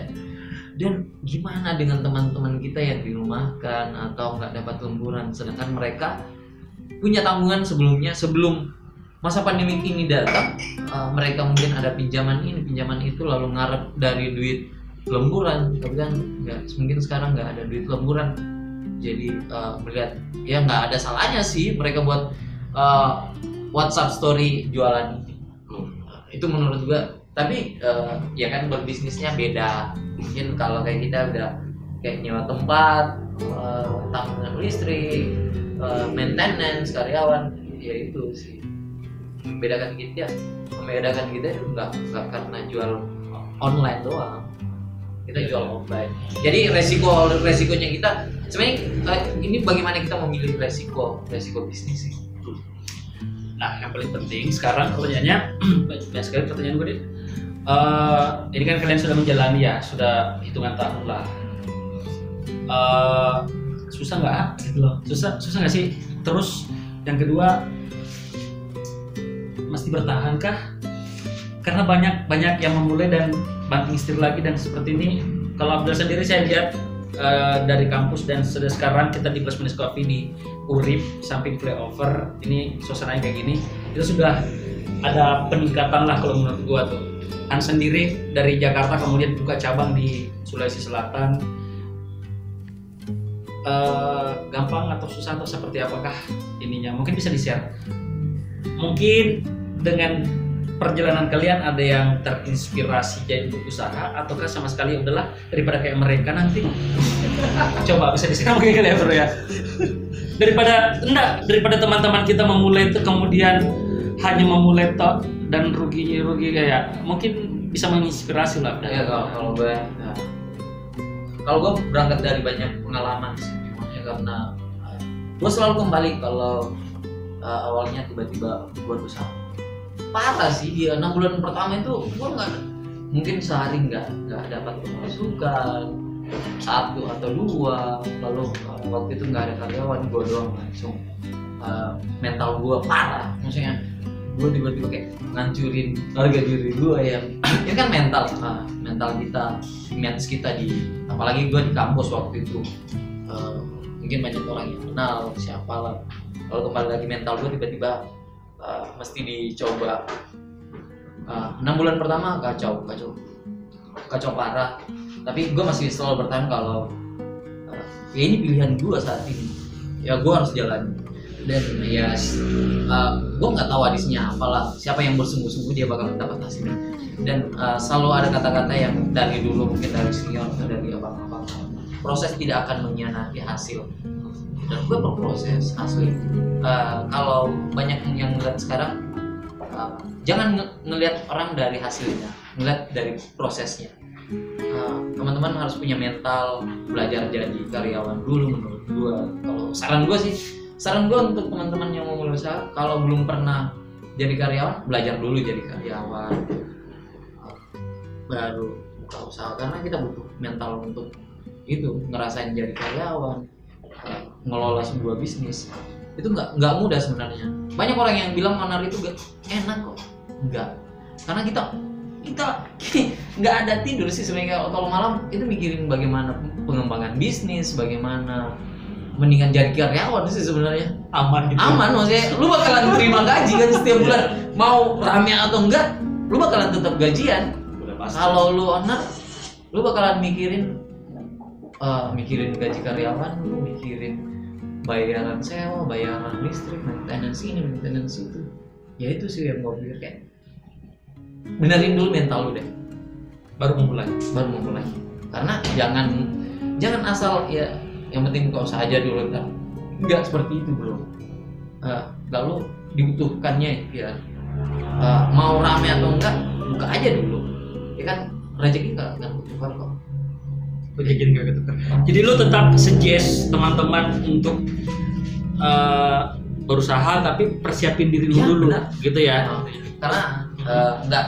Dan gimana dengan teman-teman kita yang dirumahkan atau nggak dapat lemburan, sedangkan mereka punya tanggungan sebelumnya sebelum masa pandemi ini datang, eh, mereka mungkin ada pinjaman ini, pinjaman itu, lalu ngarep dari duit lemburan, tapi kan nggak, mungkin sekarang nggak ada duit lemburan, jadi eh, melihat ya nggak ada salahnya sih mereka buat eh, WhatsApp story jualan ini. Itu menurut gua. Tapi eh, ya kan berbisnisnya beda. Mungkin kalau kayak kita udah kayak nyewa tempat eh, tanggungan listrik eh, maintenance karyawan ya itu sih. Membedakan kita membedakan kita itu nggak nggak karena jual online doang. Kita jual offline. Jadi resiko resikonya kita sebenarnya eh, ini bagaimana kita memilih resiko resiko bisnis sih? Nah, yang paling penting sekarang pertanyaannya banyak sekali pertanyaan gue deh. Eh, ini kan kalian sudah menjalani ya, sudah hitungan tahun lah. Eh, susah nggak? Gitu loh. Susah, susah nggak sih? Terus yang kedua, mesti bertahankah? Karena banyak banyak yang memulai dan banting setir lagi dan seperti ini. Kalau Abdul sendiri saya lihat eh, dari kampus dan sudah sekarang kita di Plus Minus Coffee di Urip samping flyover ini suasananya kayak gini itu sudah ada peningkatan lah kalau menurut gua tuh An sendiri dari Jakarta kemudian buka cabang di Sulawesi Selatan Eh, gampang atau susah atau seperti apakah ininya? Mungkin bisa di share mungkin dengan perjalanan kalian ada yang terinspirasi jadi berusaha ataukah sama sekali udahlah daripada kayak mereka nanti. Coba bisa di share mungkin kali ya bro ya. Daripada enggak daripada teman-teman kita memulai itu kemudian hanya memulai tok dan rugi rugi kayak mungkin bisa menginspirasi lah. Ya kalau kalau gue ya. Kalau gue berangkat dari banyak pengalaman sih ya karena gue selalu kembali kalau uh, awalnya tiba-tiba buat usaha. Parah sih dia enam bulan pertama itu gue nggak mungkin sehari nggak nggak dapat pemasukan satu atau dua. Lalu uh, waktu itu nggak ada karyawan gue doang langsung uh, mental gue parah. Maksudnya gue tiba-tiba kayak ngancurin harga diri gue ini kan mental ah, mental kita image kita di apalagi gue di kampus waktu itu. Eh, mungkin banyak orang yang kenal siapa lah kalau kembali lagi mental gue tiba-tiba eh, mesti dicoba. Eh, enam bulan pertama kacau kacau kacau parah. Tapi gue masih selalu bertahan kalau uh, ya ini pilihan gue saat ini. Ya gue harus jalan dan ya uh, gue nggak tahu hadisnya apalah siapa yang bersungguh-sungguh dia bakal mendapat hasilnya. Dan uh, selalu ada kata-kata yang dari dulu mungkin dari senior atau dari abang-abang. Proses tidak akan mengkhianati hasil. Dan gue berproses asli. Uh, kalau banyak yang ngeliat sekarang uh, jangan nge- ngelihat orang dari hasilnya ngeliat dari prosesnya. Uh, teman-teman harus punya mental belajar jadi karyawan dulu menurut gue kalau saran gue sih saran gue untuk teman-teman yang mau mulai usaha kalau belum pernah jadi karyawan belajar dulu jadi karyawan. Baru buka usaha karena kita butuh mental untuk itu ngerasain jadi karyawan uh, ngelola sebuah bisnis. Itu nggak nggak mudah sebenarnya. Banyak orang yang bilang manar itu gak enak kok. Nggak. Karena kita kita nggak ada tidur sih sebenarnya. Kalau malam itu mikirin bagaimana pengembangan bisnis bagaimana mendingan jadi karyawan sih sebenarnya. Aman gitu aman maksudnya lu bakalan terima gaji kan setiap bulan. Mau rame atau enggak lu bakalan tetap gajian. Kalau lu owner lu bakalan mikirin eh, mikirin gaji karyawan lu mikirin bayaran sewa bayaran listrik maintenance ini maintenance itu. Ya itu sih yang gue pikir kayak benerin dulu mental lu deh. Baru memulai baru memulai karena jangan jangan asal ya yang penting kau usaha aja dulu ntar nggak seperti itu bro Eh, lalu dibutuhkannya ya eh, mau rame atau enggak buka aja dulu ya kan rezeki nggak nggak ketukar kok Jadi nggak ketukar. Jadi lu tetap suggest teman-teman untuk eh, berusaha tapi persiapin diri lu Iya, dulu benar. gitu ya. karena eh, nggak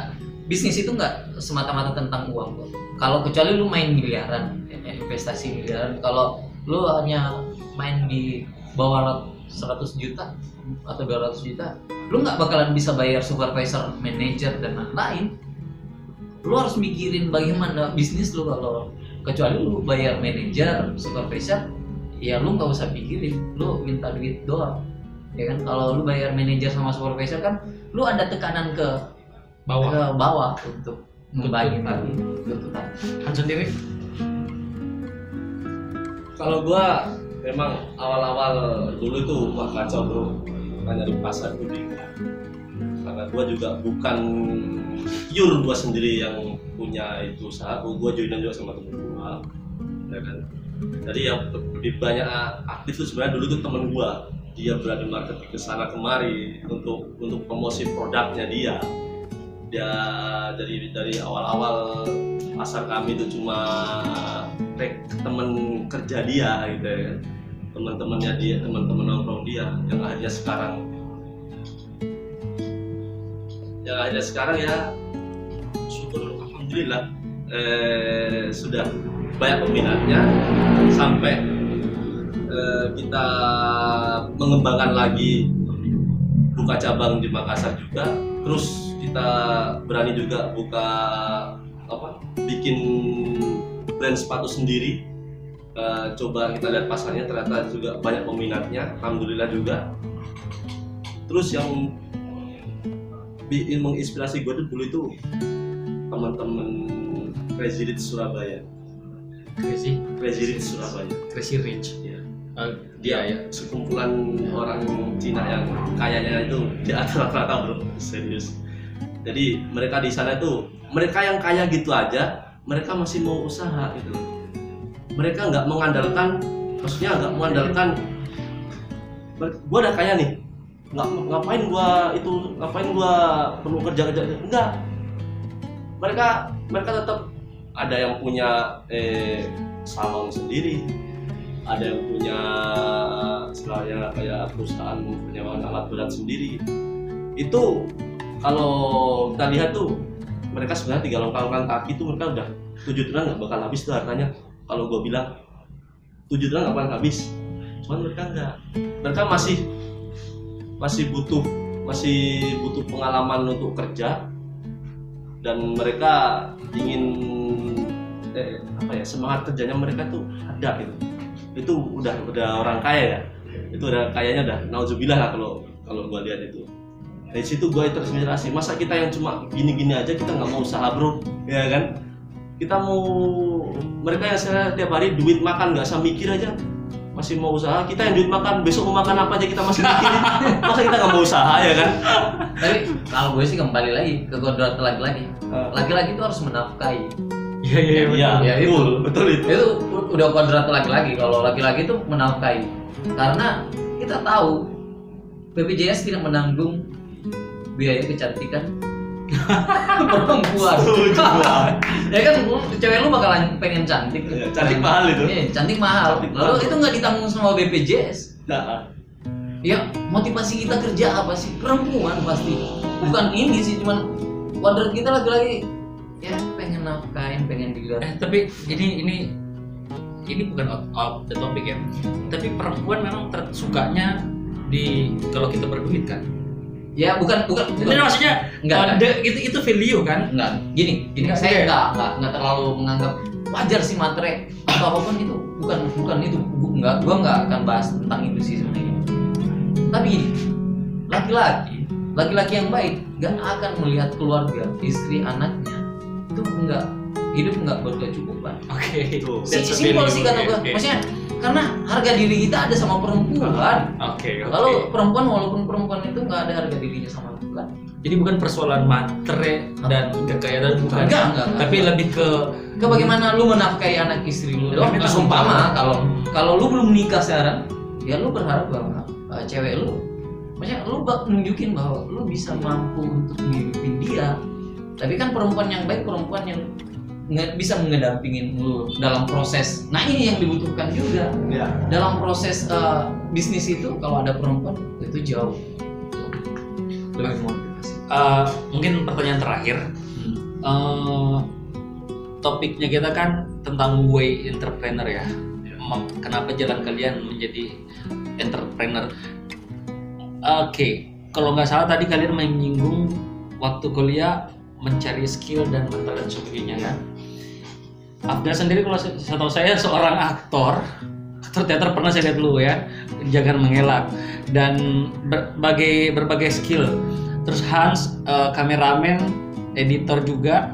bisnis itu nggak semata-mata tentang uang kok kalau kecuali lu main miliaran ya, investasi miliaran kalau lu hanya main di bawah 100 juta atau 200 juta lu nggak bakalan bisa bayar supervisor manager dan lain-lain. Lu harus mikirin bagaimana bisnis lu kalau kecuali lu bayar manajer supervisor ya lu nggak usah pikirin lu minta duit doang. Ya kan? Kalau lu bayar manajer sama supervisor kan lu ada tekanan ke Bawah. ke bawah untuk membagi tadi tuntutan. Han sendiri kalau gua memang awal-awal dulu tuh wah kacau bro. Karena nyari pasar tuh karena gua juga bukan pure gua sendiri yang punya itu usaha. Gua, gua joinan juga sama temen gua ya kan? Jadi yang lebih banyak aktif tuh sebenarnya dulu tuh temen gua. Dia berani marketing ke sana kemari untuk untuk promosi produknya dia dia dari dari awal-awal pasar kami itu cuma temen kerja dia gitu ya kan. teman-temannya dia teman-teman nongkrong dia yang akhirnya sekarang yang akhirnya sekarang ya syukur alhamdulillah eh, sudah banyak peminatnya sampai eh, kita mengembangkan lagi buka cabang di Makassar juga terus kita berani juga buka apa bikin brand sepatu sendiri. Eh, coba kita lihat pasarnya ternyata juga banyak peminatnya alhamdulillah juga. Terus yang bi- yang menginspirasi gue tuh dulu itu teman-teman Crazy Rich Surabaya. Crazy? Crazy Rich Surabaya. Crazy Rich. Iya. Eh, dia ya sekumpulan orang Cina yang kayanya itu di atas rata-rata bro. Serius jadi mereka di sana itu mereka yang kaya gitu aja mereka masih mau usaha gitu. Mereka nggak mengandalkan maksudnya nggak mengandalkan "Mer- gua udah kaya nih. Nggak ngapain gua itu ngapain gua perlu kerja kerja enggak mereka mereka tetap ada yang punya eh, salon sendiri ada yang punya istilahnya kayak perusahaan penyewaan alat berat sendiri. Itu kalau kita lihat tuh mereka sebenarnya tiga langkah-langkah kaki tuh mereka udah tujuh triliun nggak bakal habis tuh hartanya. Kalau gue bilang tujuh triliun nggak bakal habis. Cuman mereka nggak mereka masih masih butuh masih butuh pengalaman untuk kerja. Dan mereka ingin eh, apa ya semangat kerjanya mereka tuh ada gitu. Itu udah udah orang kaya ya. Itu udah kayaknya udah nauzubillah lah kalau kalau gua lihat itu dari situ gua terinspirasi masa kita yang cuma gini-gini aja kita nggak mau usaha bro ya kan kita mau mereka yang saya tiap hari duit makan nggak usah mikir aja masih mau usaha kita yang duit makan besok mau makan apa aja kita masih mikirin masa kita nggak mau usaha ya kan Tapi kalau gue sih kembali lagi ke kodrat laki-laki. Eh. Laki-laki itu harus menafkahi. Iya iya iya Ya, itu. betul betul itu Itu udah kodrat laki-laki. Kalau laki-laki itu menafkahi. Karena kita tahu BPJS tidak menanggung biaya kecantikan perempuan. Ya kan cewek lu bakalan pengen cantik. Iya, cantik mahal itu. Iya, cantik mahal. Cantik Lalu mahal. itu nggak ditanggung sama BPJS. Nah, Ya, motivasi kita kerja apa sih? Perempuan pasti. Bukan ini sih, cuman kodrat kita lagi-lagi ya pengen nafkain, pengen dilihat. Eh tapi ini ini ini bukan out of the topic ya. Tapi perempuan memang ter- sukanya di kalau kita berduit kan. Ya, bukan bukan Ini bukan. maksudnya Enggak, kode itu itu value kan. Enggak, gini, gini. Enggak, saya oke. enggak, enggak, enggak terlalu menganggap wajar sih materai atau apa pun itu. Bukan bukan itu. Bu- enggak gua enggak akan bahas tentang itu sih sebenarnya. Tapi gini laki-laki laki-laki yang baik enggak akan melihat keluarga istri anaknya. Itu enggak hidup enggak berkecukupan Oke. A simpel sih kata oke, gua oke. maksudnya karena harga diri kita ada sama perempuan Oke. oke. kalau perempuan walaupun perempuan itu enggak ada harga dirinya sama laki-laki Jadi bukan persoalan materi dan kekayaan bukan. Enggak, enggak, enggak. Tapi lebih ke ke bagaimana lu menafkahi anak istri lu doang Memang seumpama kalau kalau lu belum nikah sekarang ya lu berharap bahwa uh, cewek lu maksudnya lu bak nunjukin bahwa lu bisa mampu untuk menghidupin dia tapi kan perempuan yang baik perempuan yang bisa mengedampingin lu dalam proses nah ini yang dibutuhkan juga ya dalam proses uh, bisnis itu kalau ada perempuan itu jauh lebih motivasi eh, mungkin pertanyaan terakhir. Eh, topiknya kita kan tentang way entrepreneur ya. Mem- Kenapa jalan kalian menjadi entrepreneur? Oke, kalau nggak salah tadi kalian menyinggung waktu kuliah mencari skill dan mental dan sebagainya kan. Abdul sendiri kalau se- setahu saya seorang aktor, aktor teater pernah saya lihat dulu ya, jangan mengelak dan berbagai berbagai skill. Terus Hans eh, kameramen, editor juga.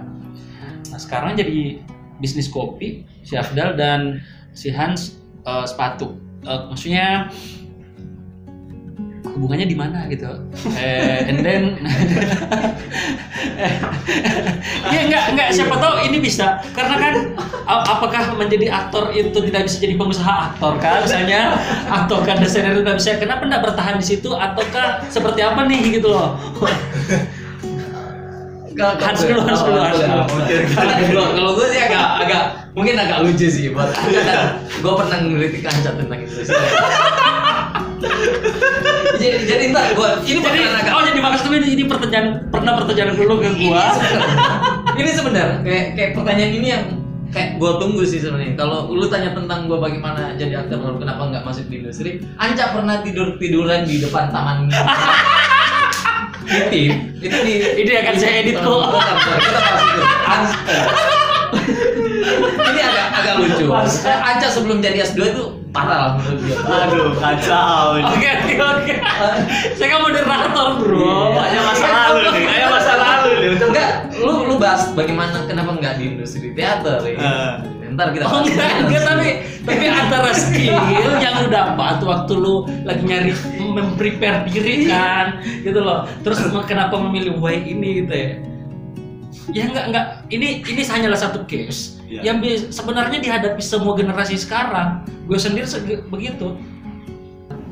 Nah, sekarang jadi bisnis kopi si Afdal dan si Hans eh, sepatu. Eh, maksudnya hubungannya di mana gitu? Eh, and then ya enggak enggak siapa tahu ini bisa. Karena kan apakah menjadi aktor itu tidak bisa jadi pengusaha? Aktor kan misalnya? Atau kan desainer tidak bisa? Kenapa tidak bertahan di situ? Ataukah seperti apa nih gitu loh? Hans dulu, Hans dulu, Hans dulu. Kalau gue sih agak agak mungkin agak lucu sih buat gue pernah ngelitik Anca tentang itu. Jadi jadi ntar gue ini jadi agak oh jadi maksud ini, ini pertanyaan pernah pertanyaan dulu ke gua. ini sebenarnya kayak kayak pertanyaan ini yang kayak gue tunggu sih sebenarnya. Kalau lu tanya tentang gue bagaimana jadi aktor kenapa nggak masuk di industri? Anca pernah tidur tiduran di depan taman tim itu di Ini akan saya edit kok. Kita bahas itu ini agak agak lucu. Anca sebelum jadi S2 itu parah lah aduh kacau. Oke oke oke. Saya kan moderator bro. Kayak masa lalu nih kayak masa lalu nih. Enggak lu lu bahas bagaimana kenapa nggak di industri teater ya? Eh. ntar kita Oh enggak, enggak tapi tapi antara skill yang lu dapat waktu lu lagi nyari memprepare diri kan gitu loh. Terus kenapa memilih way ini gitu ya? Ya enggak enggak. Ini ini hanyalah satu case Iya. yang sebenarnya dihadapi semua generasi sekarang. Gue sendiri begitu.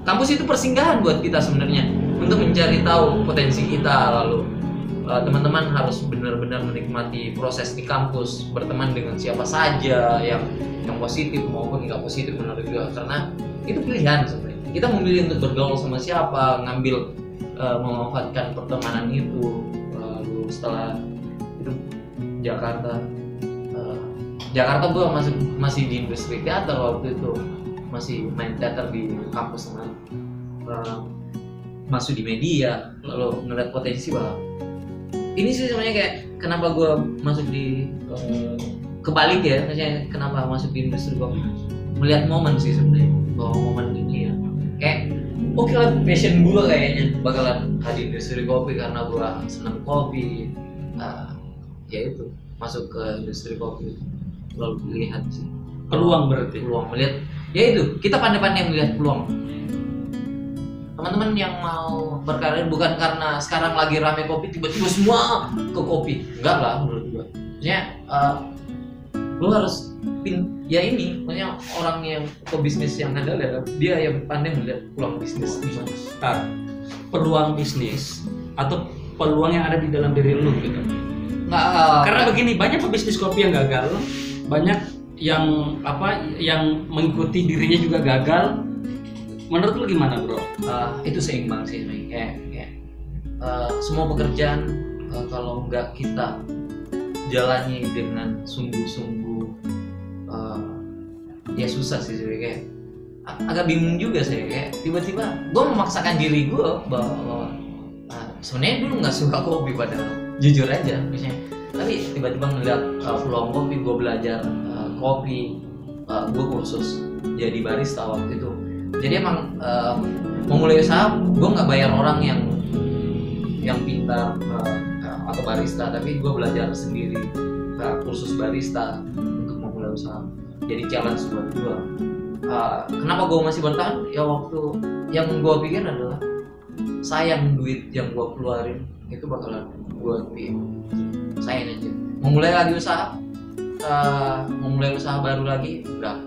kampus itu persinggahan buat kita sebenarnya untuk mencari tahu potensi kita lalu uh, teman-teman harus benar-benar menikmati proses di kampus berteman dengan siapa saja yang yang positif maupun nggak positif menurut gue karena itu pilihan sebenarnya kita memilih untuk bergaul sama siapa ngambil uh, memanfaatkan pertemanan itu lalu setelah itu Jakarta Jakarta gue masih masih di industri teater waktu itu. Masih main teater di kampus uh, masuk di media. Lalu ngeliat potensi bahwa ini sih sebenarnya kayak kenapa gue masuk di uh, kebalik ya. Maksudnya kenapa masuk di industri kopi melihat momen sih sebenarnya. Bahwa momen ini ya. Kayak oke lah passion gue kayaknya bakalan di industri kopi karena gue senang kopi. Uh, ya itu. Masuk ke industri kopi lalu lihat sih. Peluang berarti. peluang melihat. Ya itu kita pandai-pandai melihat peluang. Teman-teman yang mau berkarir bukan karena sekarang lagi rame kopi tiba-tiba semua ke kopi. Enggak lah menurut gua. Maksudnya eh, lu harus pin ya ini maksudnya orang yang pebisnis yang handal ya dia yang pandai melihat peluang bisnis. Bentar. peluang bisnis atau peluang yang ada di dalam diri lu gitu. nggak eh, Karena begini banyak pebisnis kopi yang gagal, banyak yang apa yang mengikuti dirinya juga gagal. Menurut lu gimana bro? Uh, itu seimbang sih kayak, kayak uh, semua pekerjaan uh, kalau nggak kita jalani dengan sungguh-sungguh uh, ya susah sih kayak ag- agak bingung juga saya kayak tiba-tiba gue memaksakan diri gue bahwa uh, sebenarnya dulu nggak suka kopi padahal. Jujur aja misalnya tapi tiba-tiba ngeliat uh, peluang kopi gue belajar uh, kopi. Uh, gue kursus jadi barista waktu itu. Jadi emang uh, memulai usaha gue nggak bayar orang yang yang pintar uh, atau barista. Tapi gue belajar sendiri uh, kursus barista untuk memulai usaha. Jadi challenge buat gue Uh, kenapa gue masih bertahan? Ya waktu yang gue pikir adalah sayang duit yang gue keluarin itu bakalan gue sayang aja. Memulai lagi usaha uh, memulai usaha baru lagi udah.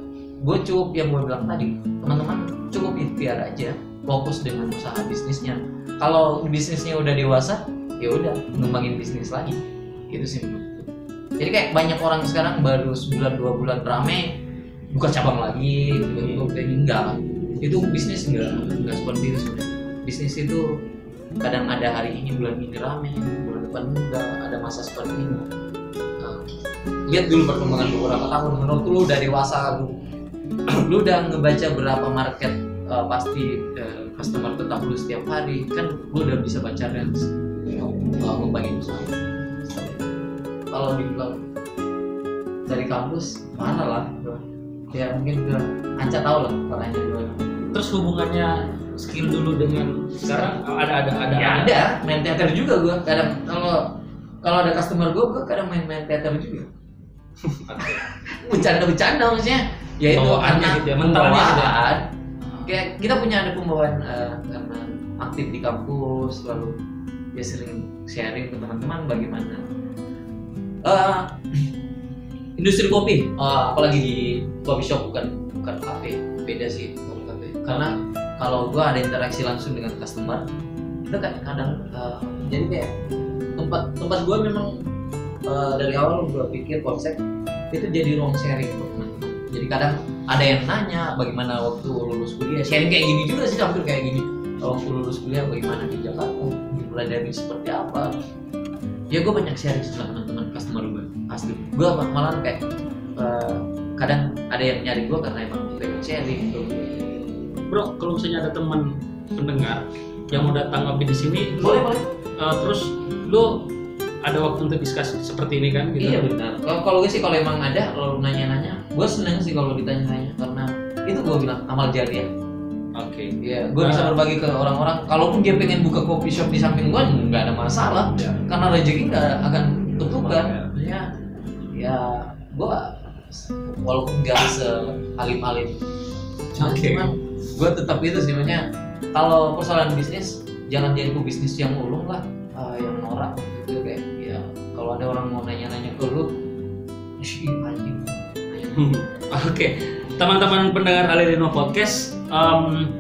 Gue cukup yang gue bilang tadi teman-teman cukup ikhtiar aja fokus dengan usaha bisnisnya. Kalau bisnisnya udah dewasa ya udah ngembangin bisnis lagi. Itu sih jadi kayak banyak orang sekarang baru sebulan dua bulan rame buka cabang lagi tiba-tiba enggak. Itu bisnis enggak enggak seperti itu sebenarnya. Bisnis itu kadang ada hari ini bulan ini rame bulan depan enggak ada masa seperti ini. Nah, lihat dulu perkembangan beberapa tahun. Menurut lu udah dewasa lu lu udah ngebaca berapa market uh, pasti uh, customer tetap lu setiap hari? Kan lu udah bisa baca range uh, ngembangin usaha kalau dibilang dari kampus mana lah ya mungkin udah anca tahu lah gimana Terus hubungannya skill dulu dengan sekarang? Ada ada ada. Ya ada. Main teater juga gua. Kadang kalau kalau ada customer gua gua kadang main-main teater juga. Bercanda-bercanda maksudnya. Ya itu karena gitu ya, gitu ya. pembawaan kayak kita punya ada pembawaan eh, karena aktif di kampus lalu ya sering sharing ke teman-teman bagaimana. Eh, industri kopi. Eh, apalagi di coffee shop bukan bukan kafe. Beda sih kalau kafe. Karena kalau gua ada interaksi langsung dengan customer kita kan kadang eh, jadi kayak tempat tempat gua memang eh, dari awal gua pikir konsep itu jadi ruang sharing teman-teman. Jadi kadang ada yang nanya bagaimana waktu lulus kuliah? Sharing kayak gini juga sih hampir kayak gini. Waktu lulus kuliah bagaimana di Jakarta? Mulai dari seperti apa? Ya gue banyak sharing sama teman-teman customer gue asli gue malah kayak eh, kadang ada yang nyari gue karena emang pengen sharing gitu bro kalau misalnya ada teman pendengar yang mau datang ngopi di sini boleh boleh uh, terus lu ada waktu untuk diskusi seperti ini kan gitu iya benar kalau kalau gue sih kalau emang ada kalau nanya-nanya gue seneng sih kalau ditanya-tanya karena itu gue bilang amal jariah oke Iya, gue bisa berbagi ke orang-orang. Kalaupun dia pengen buka coffee shop di samping gue, nggak ada masalah. Ya. Karena rezeki nggak akan tutupan. Ya. Ya gue walaupun nggak sealim-alim, Oke. cuman gue tetap itu sih. Maksudnya, kalau persoalan bisnis, jangan jadi pebisnis yang ulung lah, ah, yang norak gitu kayak. Ya, kalau ada orang mau nanya-nanya ke lu, sih anjing. Oke, teman-teman pendengar Alirino Podcast, em,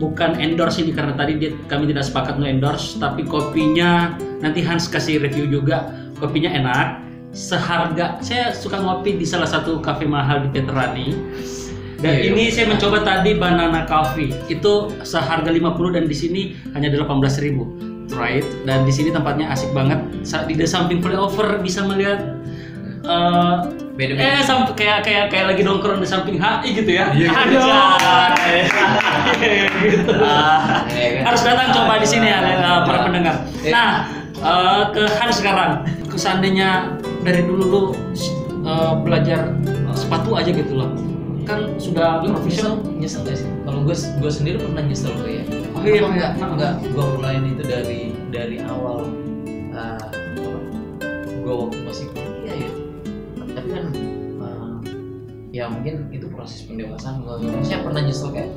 bukan endorse ini karena tadi dia, kami tidak sepakat nge-endorse, tapi kopinya nanti Hans kasih review juga. Kopinya enak, seharga. Saya suka ngopi di salah satu kafe mahal di Veterani. Dan Iya, ini iya. saya mencoba tadi banana coffee. Itu seharga 50 dan di sini hanya 18.000. Try it. Dan di sini tempatnya asik banget. Sa- Di samping flyover bisa melihat eh, Beda-beda. Eh, sampai kayak kayak kayak lagi nongkrong di samping HI gitu ya. Iya, Aduh. gitu. Ah, ya kan? Harus datang coba di sini ya eh, para pendengar. Iya. Nah, eh, ke Hans sekarang. Seandainya dari dulu lu eh, belajar sepatu aja gitu loh. Kan sudah lu profesional. nyesel gak sih? Kalau gue gue sendiri pernah nyesel tuh ya. Oh iya, Kenapa nggak nggak gue mulain itu dari dari awal uh, gue waktu masih kuliah ya. Kan eh, ya mungkin itu proses pendewasaan gue saya pernah nyesel kayak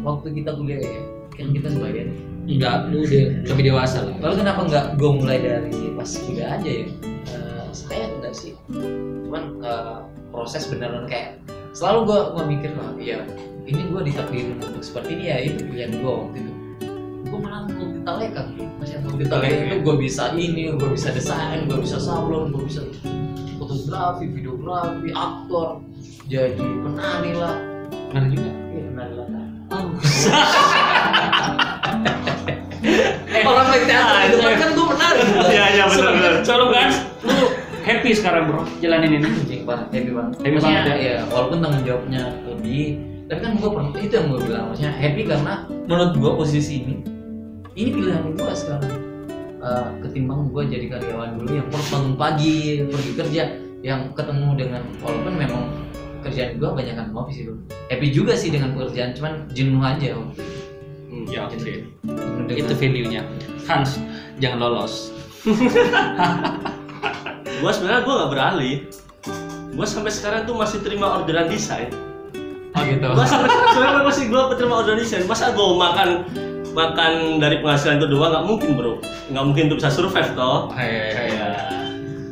waktu kita kuliah ya kan kita sebagian Enggak, lu udah lebih dewasa lah. lalu kenapa nggak gue mulai dari pas kuliah aja ya? Eh, saya enggak sih. Cuman eh, proses beneran kayak selalu gue gue mikir lah ya ini gue ditakdirin untuk seperti ini ya itu pilihan gue waktu itu. Gue malah multi talenta masih multi talenta itu gue bisa ini gue bisa desain gue bisa sablon gue bisa fotografi videografi aktor jadi penari lah. Benar juga. iya penari lah Eh, orang lagi teater itu kan gue menari. Iya iya benar benar. Selalu kan, happy sekarang bro jalanin ini. anjing banget happy banget Happy maksudnya banget ya walaupun tanggung jawabnya lebih tapi kan gue pernah itu yang gue bilang maksudnya happy karena menurut gue posisi ini ini pilihan gue sekarang Eh, ketimbang gue jadi karyawan dulu yang bangun pagi pergi kerja yang ketemu dengan walaupun memang kerjaan gue banyak kan ngopi sih dulu happy juga sih dengan pekerjaan cuman jenuh aja waktu itu. Ya, oke. Jenuh Itu dengan- value-nya. Hans, jangan lolos. Gua sebenarnya gua nggak beralih. Gua sampai sekarang tuh masih terima orderan desain. Oh gitu. Gua sebenarnya masih gua terima orderan desain. Masa gua makan makan dari penghasilan itu doang nggak mungkin bro. Nggak mungkin untuk bisa survive toh. Hei, Iya.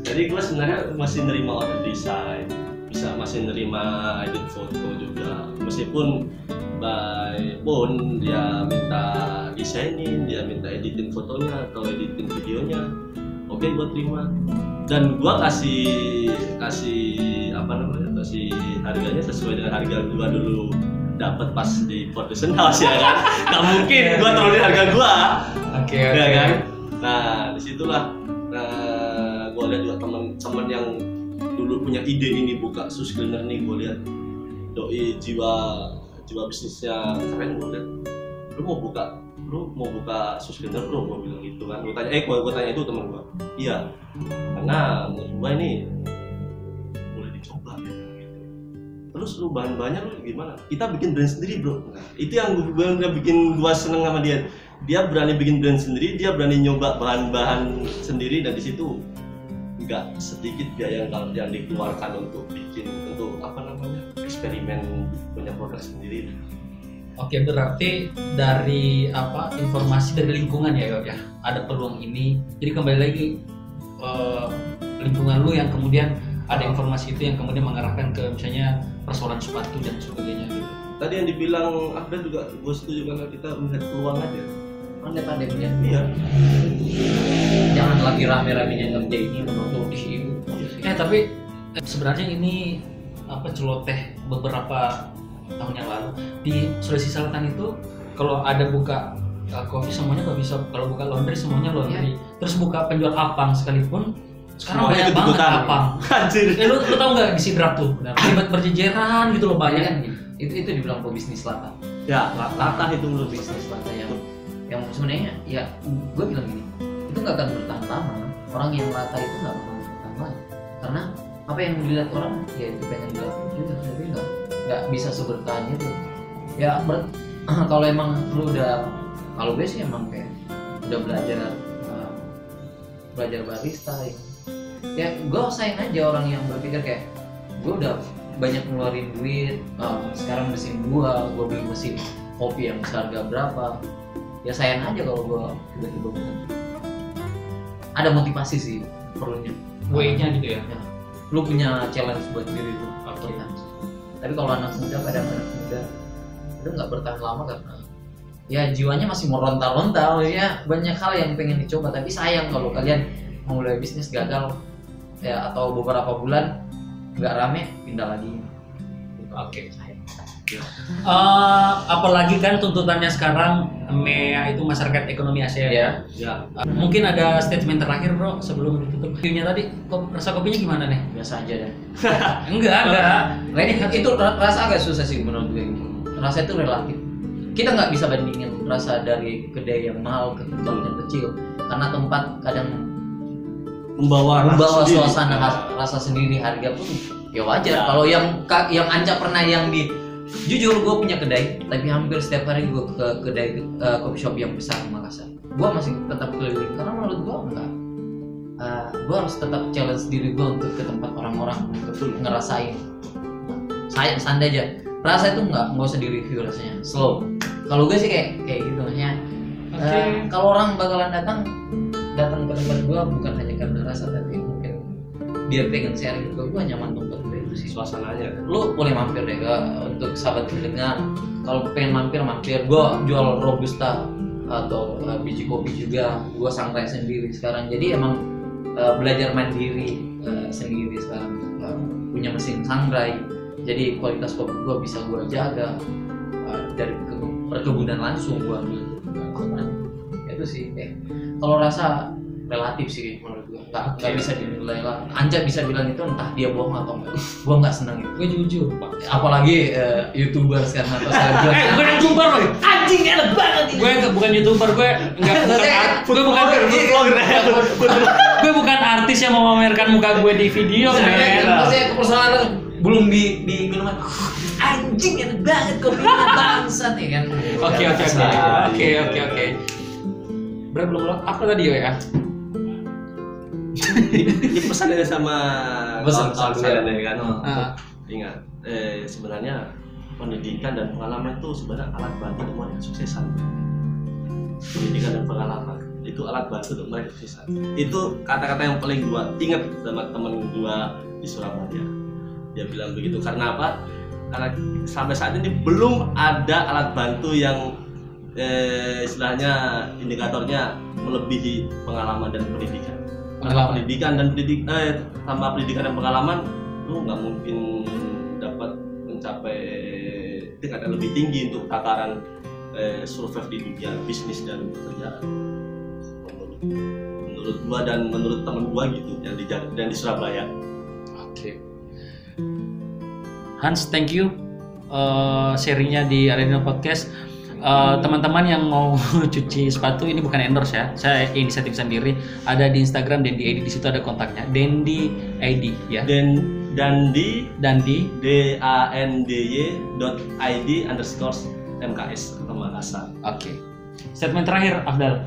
Jadi gue sebenarnya masih nerima order desain, bisa masih nerima edit foto juga. Meskipun by pun dia minta desainin, dia minta editing fotonya atau editing videonya, oke gue terima. Dan gue kasih kasih apa namanya kasih harganya sesuai dengan harga gue dulu dapat pas di production house ya kan. Gak mungkin gue turunin harga gue Oke, ya kan? Nah di situlah nah, gue lihat juga teman-teman yang dulu punya ide ini buka sus cleaner nih gue lihat. Doi jiwa jiwa bisnisnya keren gue lihat. Lu mau buka lu mau buka sus cleaner bro gue bilang gitu kan. Gue tanya eh gue tanya itu teman gue iya. Karena menurut gue ini boleh dicoba. Gitu. terus lu bahan-bahannya lu gimana? Kita bikin brand sendiri bro. Nah, itu yang gue bikin gue seneng sama dia. Dia berani bikin brand sendiri dia berani nyoba bahan-bahan sendiri dan di situ nggak sedikit biaya yang yang dikeluarkan untuk bikin untuk apa namanya eksperimen punya produk sendiri Oke, berarti dari apa informasi dari lingkungan ya, ya. Ada peluang ini. Jadi kembali lagi eh, lingkungan lu yang kemudian ada informasi itu yang kemudian mengarahkan ke misalnya persoalan sepatu dan sebagainya gitu. tadi yang dibilang Ahmad juga gue setuju karena kita melihat peluang aja pandai-pandai punya iya jangan lagi rame-ramenya ngerja ini menutup di sini Eh tapi eh, sebenarnya ini apa celoteh beberapa tahun yang lalu. Di Sulawesi Selatan itu kalau ada buka uh, kopi semuanya nggak bisa. Kalau buka laundry semuanya laundry. Terus buka penjual apang sekalipun sekarang Semuanya banyak banget ikut-ikutan. apang. Anjir. Eh, lu, lu tau nggak di sidrap tuh? Ribet berjejeran gitu loh banyak kan gini, itu itu dibilang pebisnis lata. Ya latah itu menurut bisnis lata yang yang sebenarnya ya gue bilang gini itu nggak akan bertahan lama. Orang yang lata itu nggak akan bertahan lama. Karena apa yang dilihat orang ya itu pengen dilihat juga tapi nggak nggak bisa sebertahan itu. Ya ber- kalau emang lu udah kalau gue sih emang kayak udah belajar uh, belajar barista ya, ya gue sayang aja orang yang berpikir kayak gue udah banyak ngeluarin duit uh, sekarang mesin gua gue beli mesin kopi yang seharga berapa. Ya sayang aja kalau gue tiba-tiba ada motivasi sih perlunya. Way-nya gitu ya? Ya. lu punya challenge buat diri lu. Oke. Bertahan. Tapi kalau anak muda kadang anak muda itu nggak bertahan lama karena ya jiwanya masih mau rontal-rontal maksudnya banyak hal yang pengen dicoba. Tapi sayang kalau kalian mulai bisnis gagal ya atau beberapa bulan nggak rame pindah lagi. Oke Eh, apalagi kan tuntutannya sekarang MEA itu masyarakat ekonomi Asia ya. ya Eh, mungkin ada statement terakhir bro sebelum ditutup. View-nya tadi kok rasa kopinya gimana nih? biasa aja deh Enggak, enggak. Nah, ini itu ra- rasa agak susah sih menurut gue. Rasa itu relatif. Kita nggak bisa bandingin rasa dari kedai yang mahal ke tempat yang kecil karena tempat kadang membawa membawa suasana rasa sendiri harga pun ya wajar. Ya. Kalau yang yang Anca pernah yang di jujur gue punya kedai. Tapi hampir setiap hari gue ke kedai eh, coffee shop yang besar di Makassar. Gue masih tetap keliling karena menurut gue enggak. Gue harus tetap challenge diri gue untuk ke tempat orang-orang untuk ngerasain. Saya santai aja. Rasa itu nggak nggak usah di review rasanya. Slow. Kalau gue sih kayak kayak gitu maksudnya Oke. eh, kalau orang bakalan datang datang ke tempat gue bukan hanya karena rasa tapi mungkin dia pengen sharing ke gue nyaman itu sih suasananya. Lu boleh mampir deh ke untuk sahabat pendengar kalau pengen mampir mampir. Gua jual robusta atau uh, biji kopi juga. Gua sangrai sendiri sekarang. Jadi emang uh, belajar mandiri uh, sendiri sekarang. Uh, punya mesin sangrai. Jadi kualitas kopi gua bisa gua jaga uh, dari ke- perkebunan langsung gua ambil. Uh, itu sih. Eh, kalau rasa relatif sih menurut nggak nggak bisa dinilai lah Anja bisa bilang itu entah dia bohong atau enggak gua nggak seneng itu Gue jujur, Pak. apalagi eh, youtuber sekarang atau selebgram Eh, gue youtuber loh. anjing enak banget ini Gue bukan youtuber, gue enggak bukan Maksudnya, art- gue bukan Iya, gue bukan artis yang memamerkan muka gue di video, men. maksudnya kepersoalan belum di di minuman anjing enak banget kopinya bangsat ya kan Oke, oke, oke. Oke, oke, oke. Berapa belum? Apa tadi ya? Ini pesan aja sama Pesan, pesan saya kan. Ah, ingat eh, sebenarnya pendidikan dan pengalaman itu sebenarnya alat bantu untuk meraih kesuksesan. Pendidikan dan pengalaman itu alat bantu untuk meraih kesuksesan. Itu kata-kata yang paling gua ingat sama temen gua di Surabaya. Dia bilang begitu karena apa? Karena sampai saat ini belum ada alat bantu yang eh, istilahnya indikatornya melebihi pengalaman dan pendidikan tanpa Pengalaman. pendidikan dan pendidik eh tanpa pendidikan dan pengalaman lu nggak mungkin dapat mencapai tingkat yang lebih tinggi untuk tataran eh, survive di dunia bisnis dan pekerjaan menurut, menurut gua dan menurut temen gua gitu yang di dan di Surabaya Oke. Hans, thank you uh, sharingnya di Arena Podcast. Uh, teman-teman yang mau cuci sepatu ini bukan endorse ya, saya inisiatif sendiri. Ada di Instagram Dendi ID di situ ada kontaknya. Dendi ID ya. dan dan di Dan di d a n d y dot id underscore mks atau Makassar oke. Statement terakhir Afdal.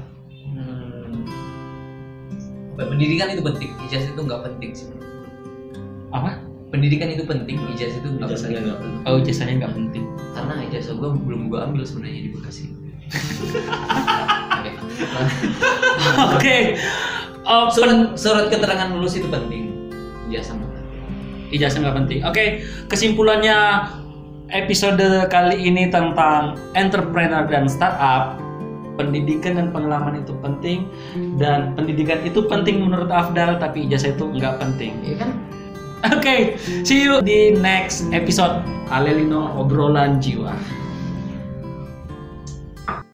Hmm. pendidikan itu penting ijazah itu nggak penting sih Apa? Pendidikan itu penting ijazah itu nggak ijazahnya penting nggak penting Oh, jasanya nggak penting. karena ijazah gue belum gue ambil sebenarnya di Bekasi Oke. Oke. Uh, surat surat keterangan lulus itu penting ijazah mah ijazah nggak penting. Oke, kesimpulannya episode kali ini tentang entrepreneur dan startup. Pendidikan dan pengalaman itu penting dan pendidikan itu penting menurut Afdal tapi ijazah itu nggak penting. Iya kan Oke, see you di next episode Alelino obrolan jiwa.